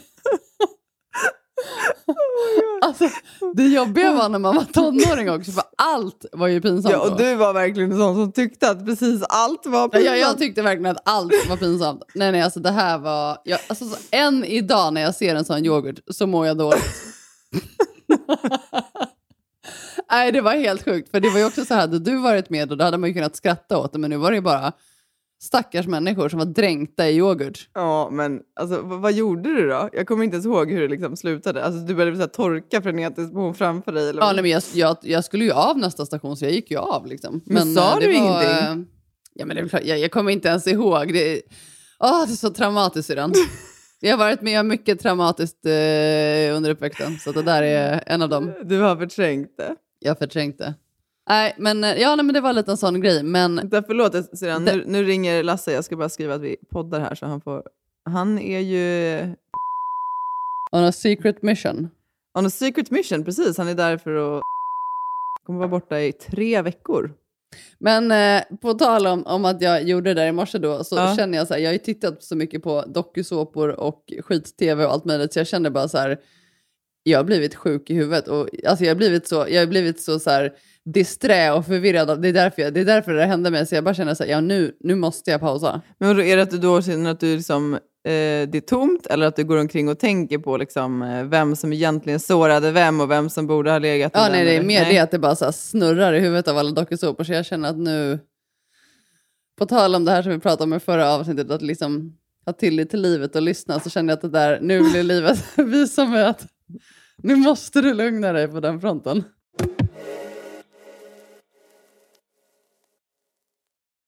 Alltså, det jobbiga var när man var tonåring också, för allt var ju pinsamt. ja, och du var verkligen en sån som tyckte att precis allt var Ja, pinsamt. jag, jag tyckte verkligen att allt var pinsamt. Nej, nej, alltså det här var... Jag, alltså, så, än idag när jag ser en sån yoghurt så mår jag dåligt. Nej, det var helt sjukt. För det var ju också så här, hade du varit med och då hade man ju kunnat skratta åt det, men nu var det ju bara stackars människor som var dränkta i yoghurt. Ja, men alltså, vad, vad gjorde du då? Jag kommer inte ens ihåg hur det liksom slutade. Alltså, du började så här, torka frenetiskt på hon framför dig? Eller Ja, nej, men jag, jag, jag skulle ju av nästa station, så jag gick ju av. Liksom. Men sa eh, du det ingenting? eh, Ja, men det är klart, jag, jag kommer inte ens ihåg. Det, åh, det är så traumatiskt den. Jag har varit med om mycket traumatiskt eh, under uppväxten, så det där är en av dem. Du har förträngt det. Jag förträngde. Nej, men, eh, ja, nej, men det var lite en sån grej. Men Vänta, förlåt. Det- Nu, nu ringer Lasse. Jag ska bara skriva att vi poddar här så han får... Han är ju on a secret mission. on a secret mission, precis. Han är där för att... kommer vara borta i tre veckor. Men eh, på tal om, om att jag gjorde det där i morse då, så Ja. känner jag så här, jag har ju tittat så mycket på dokusåpor och skit-tv och allt möjligt, så jag kände bara så här, jag har blivit sjuk i huvudet och alltså jag har blivit så, jag har blivit så, så här disträ och förvirrad. Det är, därför jag, det är därför det hände mig, så jag bara känner så här, ja nu, nu måste jag pausa. Men är det att du då känner att du liksom, eh, det är tomt eller att du går omkring och tänker på liksom, eh, vem som egentligen sårade vem och vem som borde ha legat Ja, nej, det är mer det att det bara så snurrar i huvudet av alla dokusåpor, så jag känner att nu, på tal om det här som vi pratade om i förra avsnittet, att liksom ha tillit till livet och lyssna, så känner jag att det där, nu blir livet visa mig att nu måste du lugna dig på den fronten.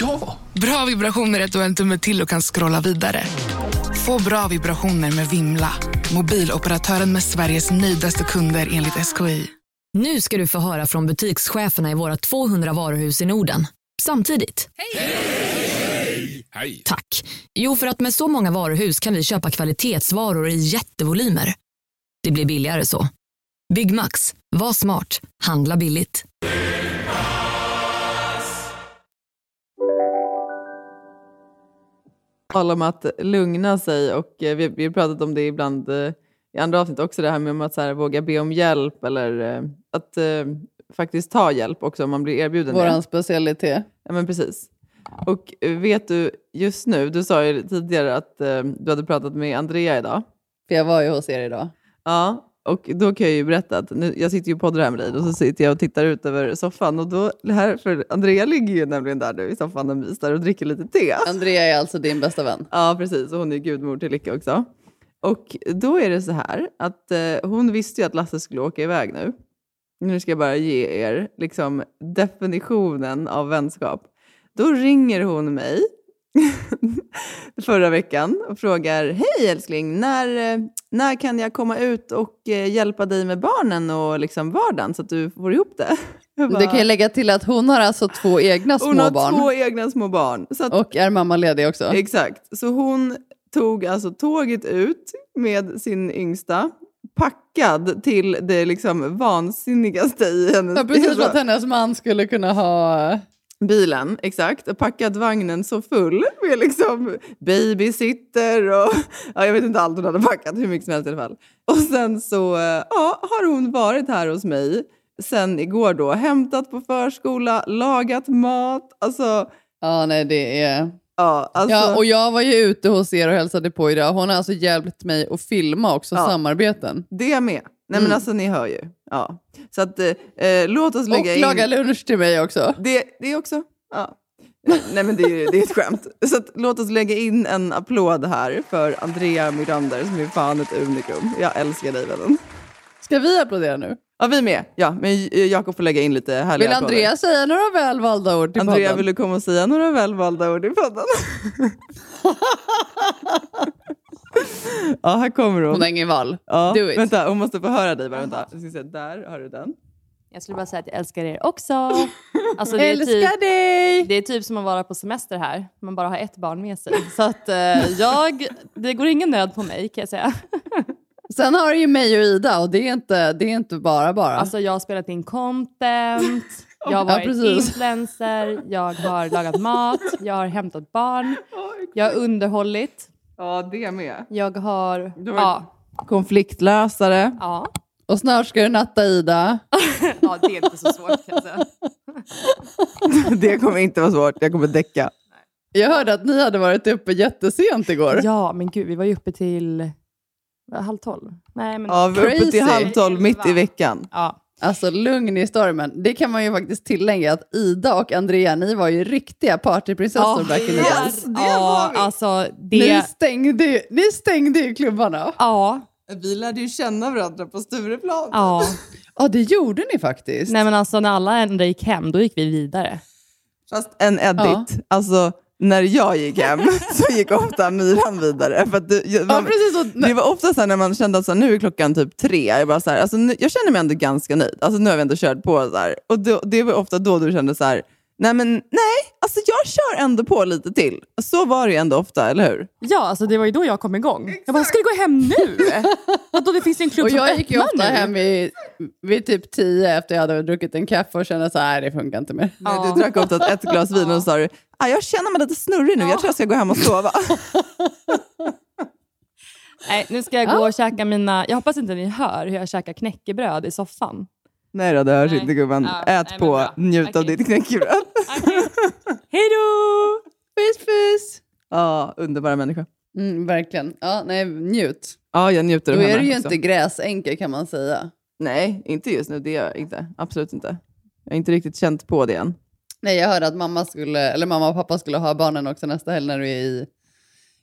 Ja! Bra vibrationer är att du har en tumme till och kan scrolla vidare. Få bra vibrationer med Vimla. Mobiloperatören med Sveriges nöjdaste kunder enligt SKI. Nu ska du få höra från butikscheferna i våra 200 varuhus i Norden. Samtidigt. Hej! Tack. Jo, för att med så många varuhus kan vi köpa kvalitetsvaror i jättevolymer. Det blir billigare så. Byggmax. Var smart. Handla billigt. Tal om att lugna sig och eh, vi, vi har pratat om det ibland eh, i andra avsnitt också, det här med att så här, våga be om hjälp eller eh, att eh, faktiskt ta hjälp också om man blir erbjuden Våran det. specialitet. Ja, men precis. Och vet du, just nu, du sa ju tidigare att eh, du hade pratat med Andrea idag. För jag var ju hos er idag. Ja, och då kan jag ju berätta att nu, jag sitter ju och poddar här med dig och så sitter jag och tittar ut över soffan och då, här, för Andrea ligger ju nämligen där nu i soffan och myser och dricker lite te. Andrea är alltså din bästa vän. Ja, precis. Och hon är gudmor till Lycka också. Och då är det så här att eh, hon visste ju att Lasse skulle åka iväg nu. Nu ska jag bara ge er liksom, definitionen av vänskap. Då ringer hon mig förra veckan och frågar Hej älskling, när, eh, när kan jag komma ut och eh, hjälpa dig med barnen och liksom vardagen så att du får ihop det? Bara, Det kan jag lägga till att hon har alltså två egna små hon har barn. två egna små barn. Att, Och är mammaledig också. Exakt. Så hon tog alltså tåget ut med sin yngsta, packad till det liksom vansinnigaste i hennes Ja, precis för att hennes man skulle kunna ha... bilen. Exakt. Och packat vagnen så full med liksom babysitter och ja, jag vet inte allt hon hade packat, hur mycket som helst i alla fall. Och sen så eh, ja, har hon varit här hos mig sen igår då, hämtat på förskola, lagat mat, alltså Ja, nej det är... Ja, alltså... ja, och jag var ju ute hos er och hälsade på idag. Hon har alltså hjälpt mig att filma också Ja. samarbeten. Det med. Nej Mm. men alltså ni hör ju. Ja. Så att eh, eh, låt oss lägga Och in... laga lunch till mig också. Det, det också. Ja. Eh, Nej men det är, det är ett skämt. Så att, låt oss lägga in en applåd här för Andrea Mirander som är fan ett unikum. Jag älskar dig vännen. Ska vi applådera nu? Ja vi med. Ja, men eh, Jakob får lägga in lite härliga Vill applåder. Andrea säga några välvalda ord till Andrea, podden? vill du komma och säga några välvalda ord i podden? ja, här kommer hon. Hon har ingen val. Ja, Do it. Vänta, hon måste få höra dig bara. Vänta. Jag ska se, där har du den. Jag skulle bara säga att jag älskar er också. Alltså, det, Älskar typ, dig! det är typ som att vara på semester här. Man bara har ett barn med sig. Så att eh, jag, det går ingen nöd på mig kan jag säga. Sen har du ju mig och Ida och det är inte, det är inte bara bara. Alltså jag har spelat in content, jag har Ja, varit precis. influencer, jag har lagat mat, jag har hämtat barn, jag har underhållit, Ja, det med. jag har... Har Ja, Konfliktlösare. ja. Och snart ska du natta Ida. ja, det är inte så svårt kan jag säga. det kommer inte vara svårt. Jag kommer däcka. Jag hörde att ni hade varit uppe jättesent igår. Ja, men gud, vi var ju uppe till halv tolv. Nej, men... Ja, vi var uppe till halv tolv mitt i veckan. Ja. Alltså lugn i stormen. Det kan man ju faktiskt tillägga att Ida och Andrea, ni var ju riktiga partyprinsessor back in the days. ja, alltså Ni, det... stängde, ju- ni stängde ju klubbarna. Ja, Vi lärde ju känna varandra på Stureplan. ja. Ja, det gjorde ni faktiskt. Nej men alltså när alla andra gick hem, då gick vi vidare. Fast en edit. Ja. Alltså, när jag gick hem så gick ofta Myran vidare. För det, Ja, man, det var ofta så när man kände att så här, nu är klockan typ tre. Jag, bara så här, alltså, nu, jag känner mig ändå ganska nöjd. Alltså, nu har vi ändå kört på. Så här. Och då, det var ofta då du kände så här, nej men nej, alltså, jag kör ändå på lite till. Så var det ju ändå ofta, eller hur? Ja, alltså det var ju då jag kom igång. Jag bara, ska det gå hem nu? Vadå, det finns en klubb och som jag gick ju ofta nu. hem vid, vid typ tio efter jag hade druckit en kaffe och kände så här, "Nej, det funkar inte mer. Nej, du drack ofta ett glas vin och så sa du, ah, jag känner mig lite snurrig nu, jag tror jag ska gå hem och sova. Nej, nu ska jag gå och käka mina... Jag hoppas inte ni hör hur jag käkar knäckebröd i soffan. Nej då, det hörs Nej. inte gumman. Ja, Ät nej, men på, bra. njut av Okej. ditt knäckebröd. Hej då! Puss puss! Ja, underbara människa. Mm, verkligen. Ja, nej, njut. Ja, jag njuter Då av är henne du ju också. inte gräsänka kan man säga. Nej, inte just nu. Det är jag inte. Absolut inte. Jag har inte riktigt känt på det än. Nej, jag hörde att mamma, skulle, eller mamma och pappa skulle ha barnen också nästa helg när du är i,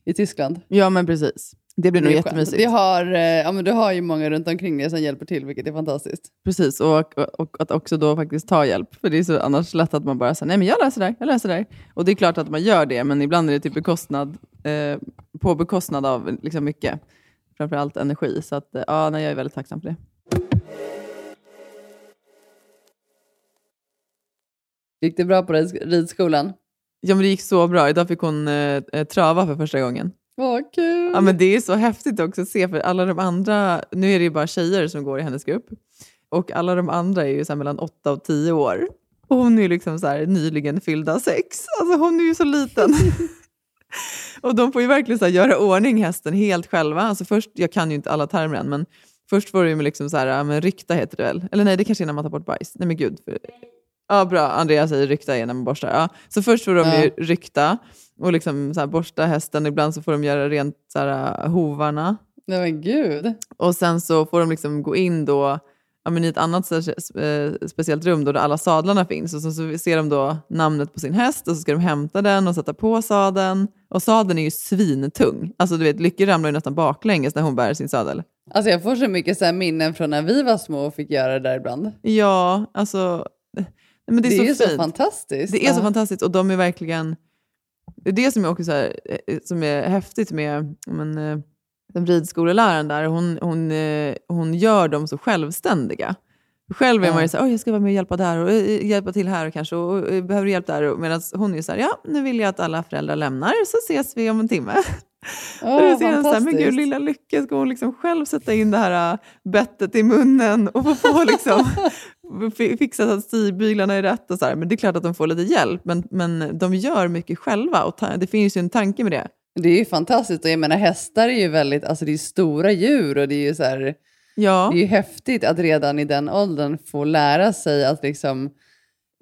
i Tyskland. Ja, men precis. Det blir nog jättemysigt. Vi har, eh, ja, men du har ju många runt omkring dig som hjälper till, vilket är fantastiskt. Precis, och, och, och att också då faktiskt ta hjälp. För det är så annars lätt att man bara säger nej men jag löser det här, jag löser det här. Och det är klart att man gör det, men ibland är det typ bekostnad, eh, på bekostnad av liksom mycket. Framförallt energi. Så att, eh, ja, nej, jag är väldigt tacksam för det. Gick det bra på rid- ridskolan? Ja, men det gick så bra. Idag fick hon eh, eh, trava för första gången. Vad kul! Ja, men det är så häftigt också att se, för alla de andra, nu är det ju bara tjejer som går i hennes grupp, och alla de andra är ju så mellan 8 och 10 år. Och hon är ju liksom så här nyligen fyllda sex. Alltså hon är ju så liten. och de får ju verkligen så här göra ordning hästen helt själva. Alltså först, jag kan ju inte alla termer än, men först får du med liksom så här, men rykta heter det väl? Eller nej, det kanske är när man tar bort bajs. Nej men gud. För... Ja, bra. Andreas säger rykta är när man borstar. Ja. Så först får de Ja. ju rykta och liksom så borsta hästen. Ibland så får de göra rent så här, hovarna. Nej men gud. Och sen så får de liksom gå in då ja, men i ett annat eh, speciellt rum då där alla sadlarna finns. Och så, så ser de då namnet på sin häst och så ska de hämta den och sätta på sadeln. Och sadeln är ju svintung. Alltså du vet, Lykke ramlar ju nästan baklänges när hon bär sin sadel. Alltså jag får så mycket så minnen från när vi var små och fick göra det där ibland. Ja, alltså... Men det är, Det är så, så fint. fantastiskt. Det är så Ja. fantastiskt och de är verkligen... Det är det som är också så här, eh, som är häftigt med men, eh, den ridskoleläraren där. Hon, hon, eh, hon gör dem så självständiga. Själv är man ju så här, "Oj, jag ska vara med och hjälpa där och hjälpa till här kanske och, och eh, behöver hjälp där. Medan hon är ju så här, ja nu vill jag att alla föräldrar lämnar så ses vi om en timme. Åh, och då ser jag så här, men gud lilla Lycke, ska hon liksom själv sätta in det här bettet i munnen och få på liksom, fixa så att stigbyglarna är rätt och så här. Men det är klart att de får lite hjälp, men, men de gör mycket själva och det finns ju en tanke med det. Det är ju fantastiskt och jag menar hästar är ju väldigt, alltså det är stora djur och det är ju så här, Ja. det är ju häftigt att redan i den åldern få lära sig att liksom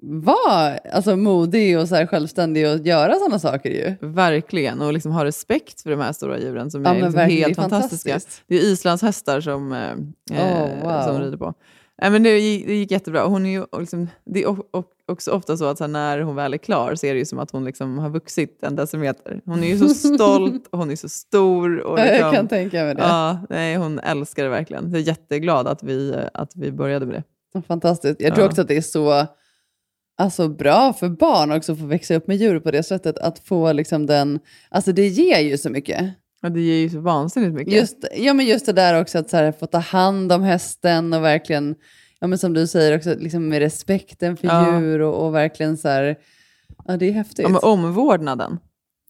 vara alltså, modig och så här självständig och göra sådana saker ju. Verkligen, och liksom ha respekt för de här stora djuren som Ja, är liksom helt fantastiska. Det är islandshästar som, eh, Oh, wow. som rider på. Nej, men det, gick, det gick jättebra. Hon är ju liksom, det är också ofta så att så när hon väl är klar så är det ju som att hon liksom har vuxit en decimeter. Hon är ju så stolt och hon är så stor. Och Ja, jag liksom, kan tänka mig det. Ja, nej, hon älskar det verkligen. Jag är jätteglad att vi, att vi började med det. Fantastiskt. Jag tror också att det är så alltså, bra för barn också att få växa upp med djur på det sättet. Att få liksom den, alltså det ger ju så mycket. Ja, det ger ju så vansinnigt mycket. Just, ja, men just det där också att så här, få ta hand om hästen och verkligen, ja, men som du säger, också, liksom med respekten för Ja. djur och, och verkligen så här, ja det är häftigt. ja, men omvårdnaden.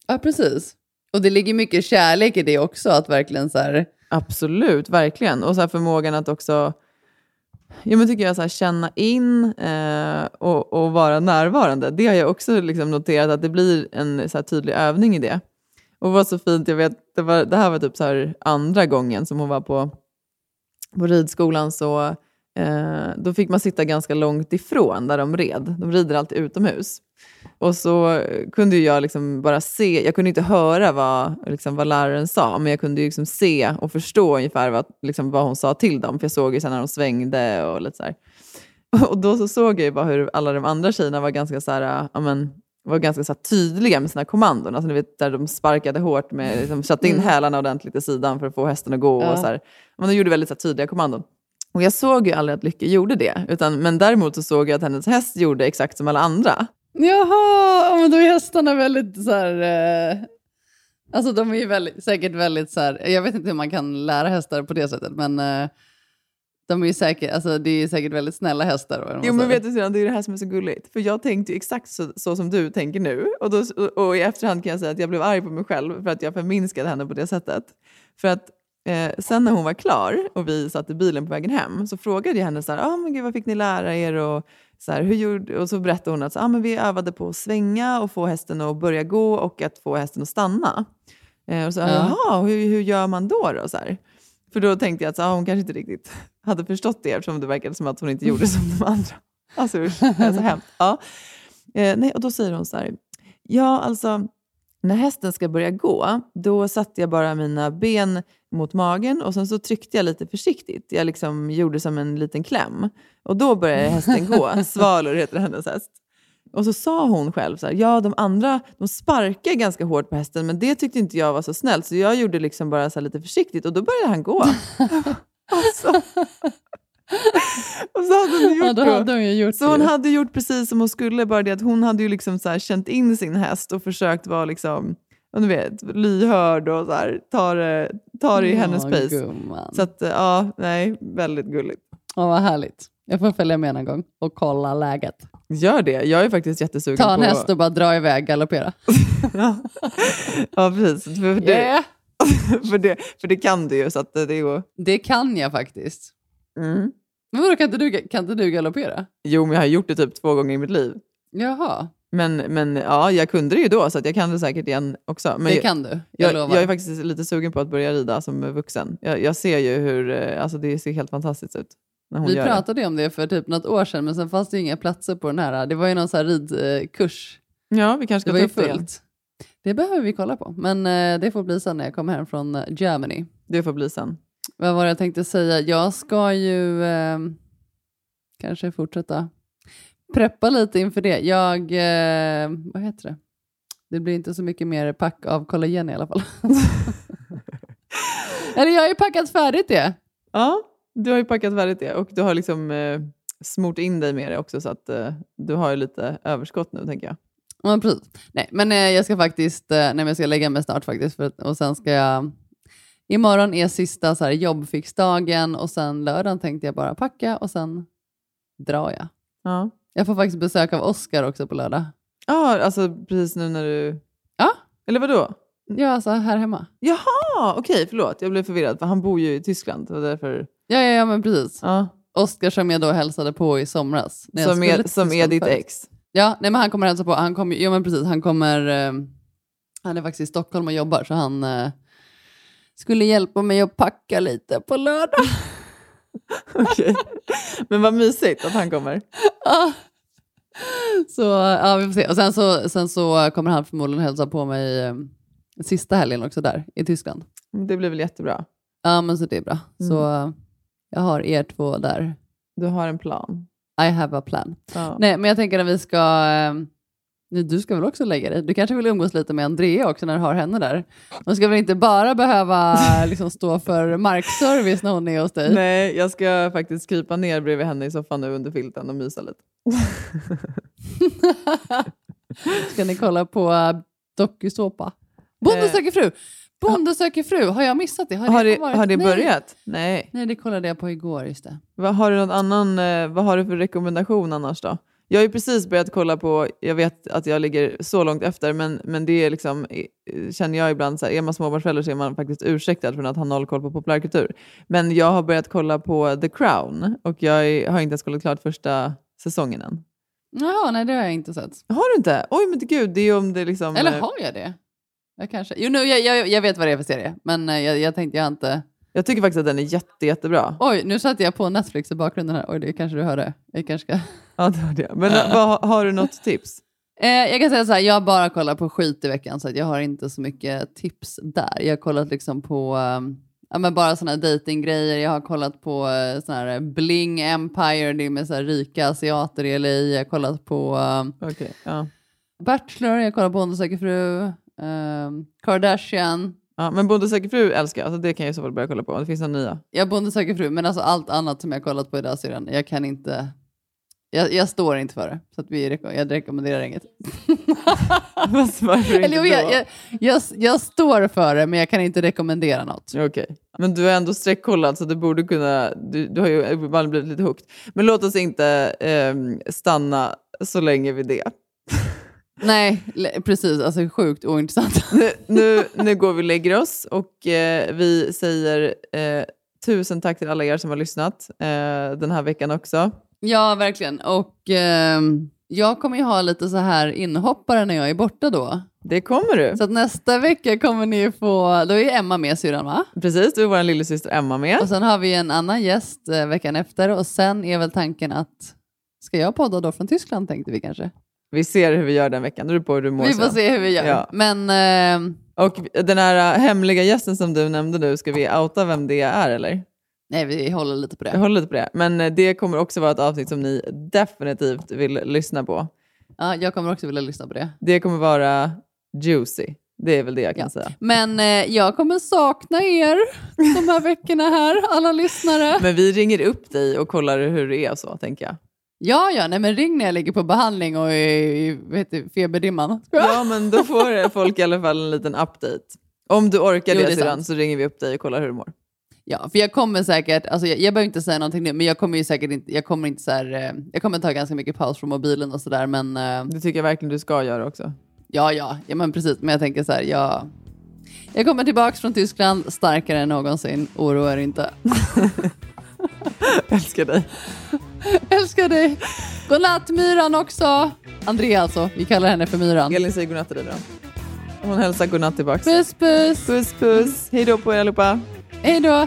Ja, precis. Och det ligger mycket kärlek i det också, att verkligen så här, Absolut, verkligen. Och så här förmågan att också ja, men tycker jag, så här, känna in eh, och, och vara närvarande. Det har jag också liksom noterat att det blir en så här, tydlig övning i det. Och det var så fint, jag vet, det, var, det här var typ så här, andra gången som hon var på, på ridskolan. Så, eh, då fick man sitta ganska långt ifrån där de red. De rider alltid utomhus. Och så kunde ju jag liksom bara se, jag kunde inte höra vad, liksom, vad läraren sa, men jag kunde ju liksom se och förstå ungefär vad, liksom, vad hon sa till dem. För jag såg ju sen när de svängde och lite så här. Och då så såg jag ju bara hur alla de andra tjejerna var ganska så här, ja, men, var ganska så tydliga med sina kommandon. Alltså, ni vet, där de sparkade hårt, med, liksom, satte in Mm. hälarna ordentligt i sidan för att få hästen att gå. Ja. Och så här. Men de gjorde väldigt så tydliga kommandon. Och jag såg ju aldrig att Lycke gjorde det, utan, men däremot så såg jag att hennes häst gjorde exakt som alla andra. Jaha, ja, men då är hästarna väldigt så här... Eh, alltså de är ju väldigt, säkert väldigt så här... Jag vet inte hur man kan lära hästar på det sättet, men eh, de är säkert, alltså, det är säkert väldigt snälla hästar. Jo, men vet du, det är det här som är så gulligt. För jag tänkte exakt så, så som du tänker nu. Och, då, och, och i efterhand kan jag säga att jag blev arg på mig själv för att jag förminskade henne på det sättet. För att eh, sen när hon var klar och vi satt i bilen på vägen hem så frågade jag henne så här, ah, men gud, vad fick ni lära er? Och så, här, hur gjorde, och så berättade hon att så, ah, men vi övade på att svänga och få hästen att börja gå och att få hästen att stanna. Eh, och så, Ja. Jaha, hur, hur gör man då? då så här. För då tänkte jag att så, ah, hon kanske inte riktigt hade förstått det eftersom det verkade som att hon inte gjorde som de andra. Alltså usch, det är så hemskt. Ja. Eh, nej, och då säger hon så här, ja alltså när hästen ska börja gå, då satte jag bara mina ben mot magen och sen så tryckte jag lite försiktigt. Jag liksom gjorde som en liten kläm. Och då började hästen gå. Svalor heter hennes häst. Och så sa hon själv så här, ja de andra de sparkar ganska hårt på hästen men det tyckte inte jag var så snällt så jag gjorde liksom bara så lite försiktigt och då började han gå. alltså. och så hade hon gjort Ja, hade hon gjort så hon det. hade gjort precis som hon skulle, bara det att hon hade ju liksom så här känt in sin häst och försökt vara liksom, ja, du vet, lyhörd och så här, ta det, ta det i hennes pace. gumman. Så att, ja, nej, väldigt gulligt. Ja, vad härligt. Jag får följa med någon gång och kolla läget. Gör det, jag är faktiskt jättesugen Ta en på... häst och bara dra iväg, galoppera. Ja, precis. För det, Yeah. för, det, för det kan du ju, så att det går... Det kan jag faktiskt. Mm. Men vadå, kan inte du, kan inte du galoppera? Jo, men jag har gjort det typ två gånger i mitt liv. Jaha, Men, men ja, jag kunde det ju då, så jag kan det säkert igen också. Men det jag, kan du. Jag, Jag, lovar. jag är faktiskt lite sugen på att börja rida som vuxen. Jag, jag ser ju hur, eh, alltså det ser helt fantastiskt ut Vi det. pratade ju om det för typ något år sedan, men sen fanns det ju inga platser på den här. Det var ju någon här ridkurs. Ja, vi kanske Det ska var ta upp det. Det behöver vi kolla på, men eh, det får bli sen när jag kommer hem från eh, Germany. Det får bli sen. Vad var det jag tänkte säga? Jag ska ju eh, kanske fortsätta preppa lite inför det. Jag, eh, vad heter det? Det blir inte så mycket mer pack av kollagen i alla fall. Eller jag har ju packat färdigt det. Ja, du har ju packat färdigt det och du har liksom eh, smort in dig med det också så att eh, du har ju lite överskott nu tänker jag. Ja, precis. Nej, men eh, jag ska faktiskt, eh, nej, men jag ska lägga mig snart faktiskt. För, och sen ska jag, imorgon är sista så här, jobbfixdagen och sen lördagen tänkte jag bara packa och sen drar jag. Ja, Jag får faktiskt besök av Oscar också på lördag. ja alltså precis nu när du... Ja. Eller vadå? Ja, alltså här hemma. Jaha, okej förlåt. Jag blev förvirrad för han bor ju i Tyskland och därför... Ja, ja, ja men precis. Ja. Oscar som jag då hälsade på i somras. när jag Som är, som är ditt ex. Ja, nej, men han kommer hälsa på. Han kommer, ja, men precis, han kommer... Eh, han är faktiskt i Stockholm och jobbar, så han eh, skulle hjälpa mig att packa lite på lördag. Okej. Men vad mysigt att han kommer. Så ja, vi får se. Och sen så, sen så kommer han förmodligen hälsa på mig eh, sista helgen också där i Tyskland. Det blir väl jättebra. Ja, men så det är bra. Mm. Så jag har er två där. Du har en plan. I have a plan. Ja. Nej, men jag tänker att vi ska... eh, nej, Du ska väl också lägga dig? Du kanske vill umgås lite med Andrea också när du har henne där? Hon ska väl inte bara behöva liksom, stå för markservice när hon är hos dig? Nej, jag ska faktiskt krypa ner bredvid henne i soffan nu under filten och mysa lite. Ska ni kolla på uh, dokusåpa? Bonde Eh, söker fru! Bonde söker fru! Har jag missat det? Har det, varit- har det börjat? Nej. Nej, det kollade jag på igår. Just det. Vad har du någon annan, eh, vad har du för rekommendation annars då? Jag har ju precis börjat kolla på, jag vet att jag ligger så långt efter, men, men det är liksom, känner jag ibland, så här, är man småbarnsförälder så är man faktiskt ursäktad från att ha noll koll på populärkultur. Men jag har börjat kolla på The Crown och jag har inte ens kollat klart första säsongen än. Jaha, nej det har jag inte sett. Har du inte? Oj, men gud, det är om det liksom... Eller eh, har jag det? Jag kanske... Jo, nu, jag, jag, jag vet vad det är för serie, men eh, jag, jag tänkte jag inte... Jag tycker faktiskt att den är jätte, jättebra. Oj, nu satte jag på Netflix i bakgrunden här. Oj, det kanske du hörde. Jag kanske ska... Ja, det var det. Men eh, vad, har du något tips? Eh, jag kan säga så här, jag bara kollat på skit i veckan så att jag har inte så mycket tips där. Jag har kollat liksom på um, ja, men bara såna här datinggrejer. Jag har kollat på uh, såna här Bling Empire, det är med så här rika asiater i LA. Jag har kollat på um, okay, ja. Bachelor, jag har kollat på Bonde söker fru, um, Kardashian. Ja, men Bonde söker fru älskar jag, alltså det kan jag i så fall börja kolla på. Det finns några nya. Ja, Bonde söker fru, men alltså allt annat som jag kollat på i den serien, jag kan inte... Jag, jag står inte för det, så att vi, reko- jag rekommenderar inget. Eller, inte jo, jag, jag, jag, jag står för det, men jag kan inte rekommendera något. Okej. Men du har ändå streckkollat så du borde kunna, du, du har ju uppenbarligen blivit lite hooked. Men låt oss inte ehm, stanna så länge vid det. Nej, precis. Alltså sjukt ointressant. Nu, nu, nu går vi och lägger oss och eh, vi säger eh, tusen tack till alla er som har lyssnat eh, den här veckan också. Ja, verkligen. Och ehm, jag kommer ju ha lite så här inhoppare när jag är borta då. Det kommer du. Så nästa vecka kommer ni få, då är Emma med syrran va? Precis, då är vår lillasyster Emma med. Och sen har vi en annan gäst eh, veckan efter och sen är väl tanken att, ska jag podda då från Tyskland tänkte vi kanske? Vi ser hur vi gör den veckan. Beror på hur du mår Vi får sen. se hur vi gör. Ja. Men ehm, Och den här äh, hemliga gästen som du nämnde nu, ska vi outa vem det är eller? nej, vi håller lite på det. Jag håller lite på det. Men eh, det kommer också vara ett avsnitt som ni definitivt vill lyssna på. Ja, jag kommer också vilja lyssna på det. Det kommer vara juicy. Det är väl det jag kan säga. Men eh, jag kommer sakna er de här veckorna här, alla lyssnare. Men vi ringer upp dig och kollar hur det är och så, tänker jag. Ja, ja, nej men ring när jag ligger på behandling och är i feberdimman. Ja, men då får folk i alla fall en liten update. Om du orkar Jo, det, det sant. så ringer vi upp dig och kollar hur du mår. Ja, för jag kommer säkert, alltså jag, jag behöver inte säga någonting nu, men jag kommer ju säkert inte, jag kommer inte så här, eh, jag kommer ta ganska mycket paus från mobilen och sådär, men eh, Det tycker jag verkligen du ska göra också. ja, ja, ja, men precis, men jag tänker så här, jag, jag kommer tillbaks från Tyskland starkare än någonsin, oroa er inte. Älskar dig. Älskar dig. Godnatt Myran också. Andrea alltså, vi kallar henne för Myran. Elin säger godnatt till dig då. Hon hälsar godnatt tillbaks. Puss puss. Puss puss. Hej då på er allihopa. Hej då.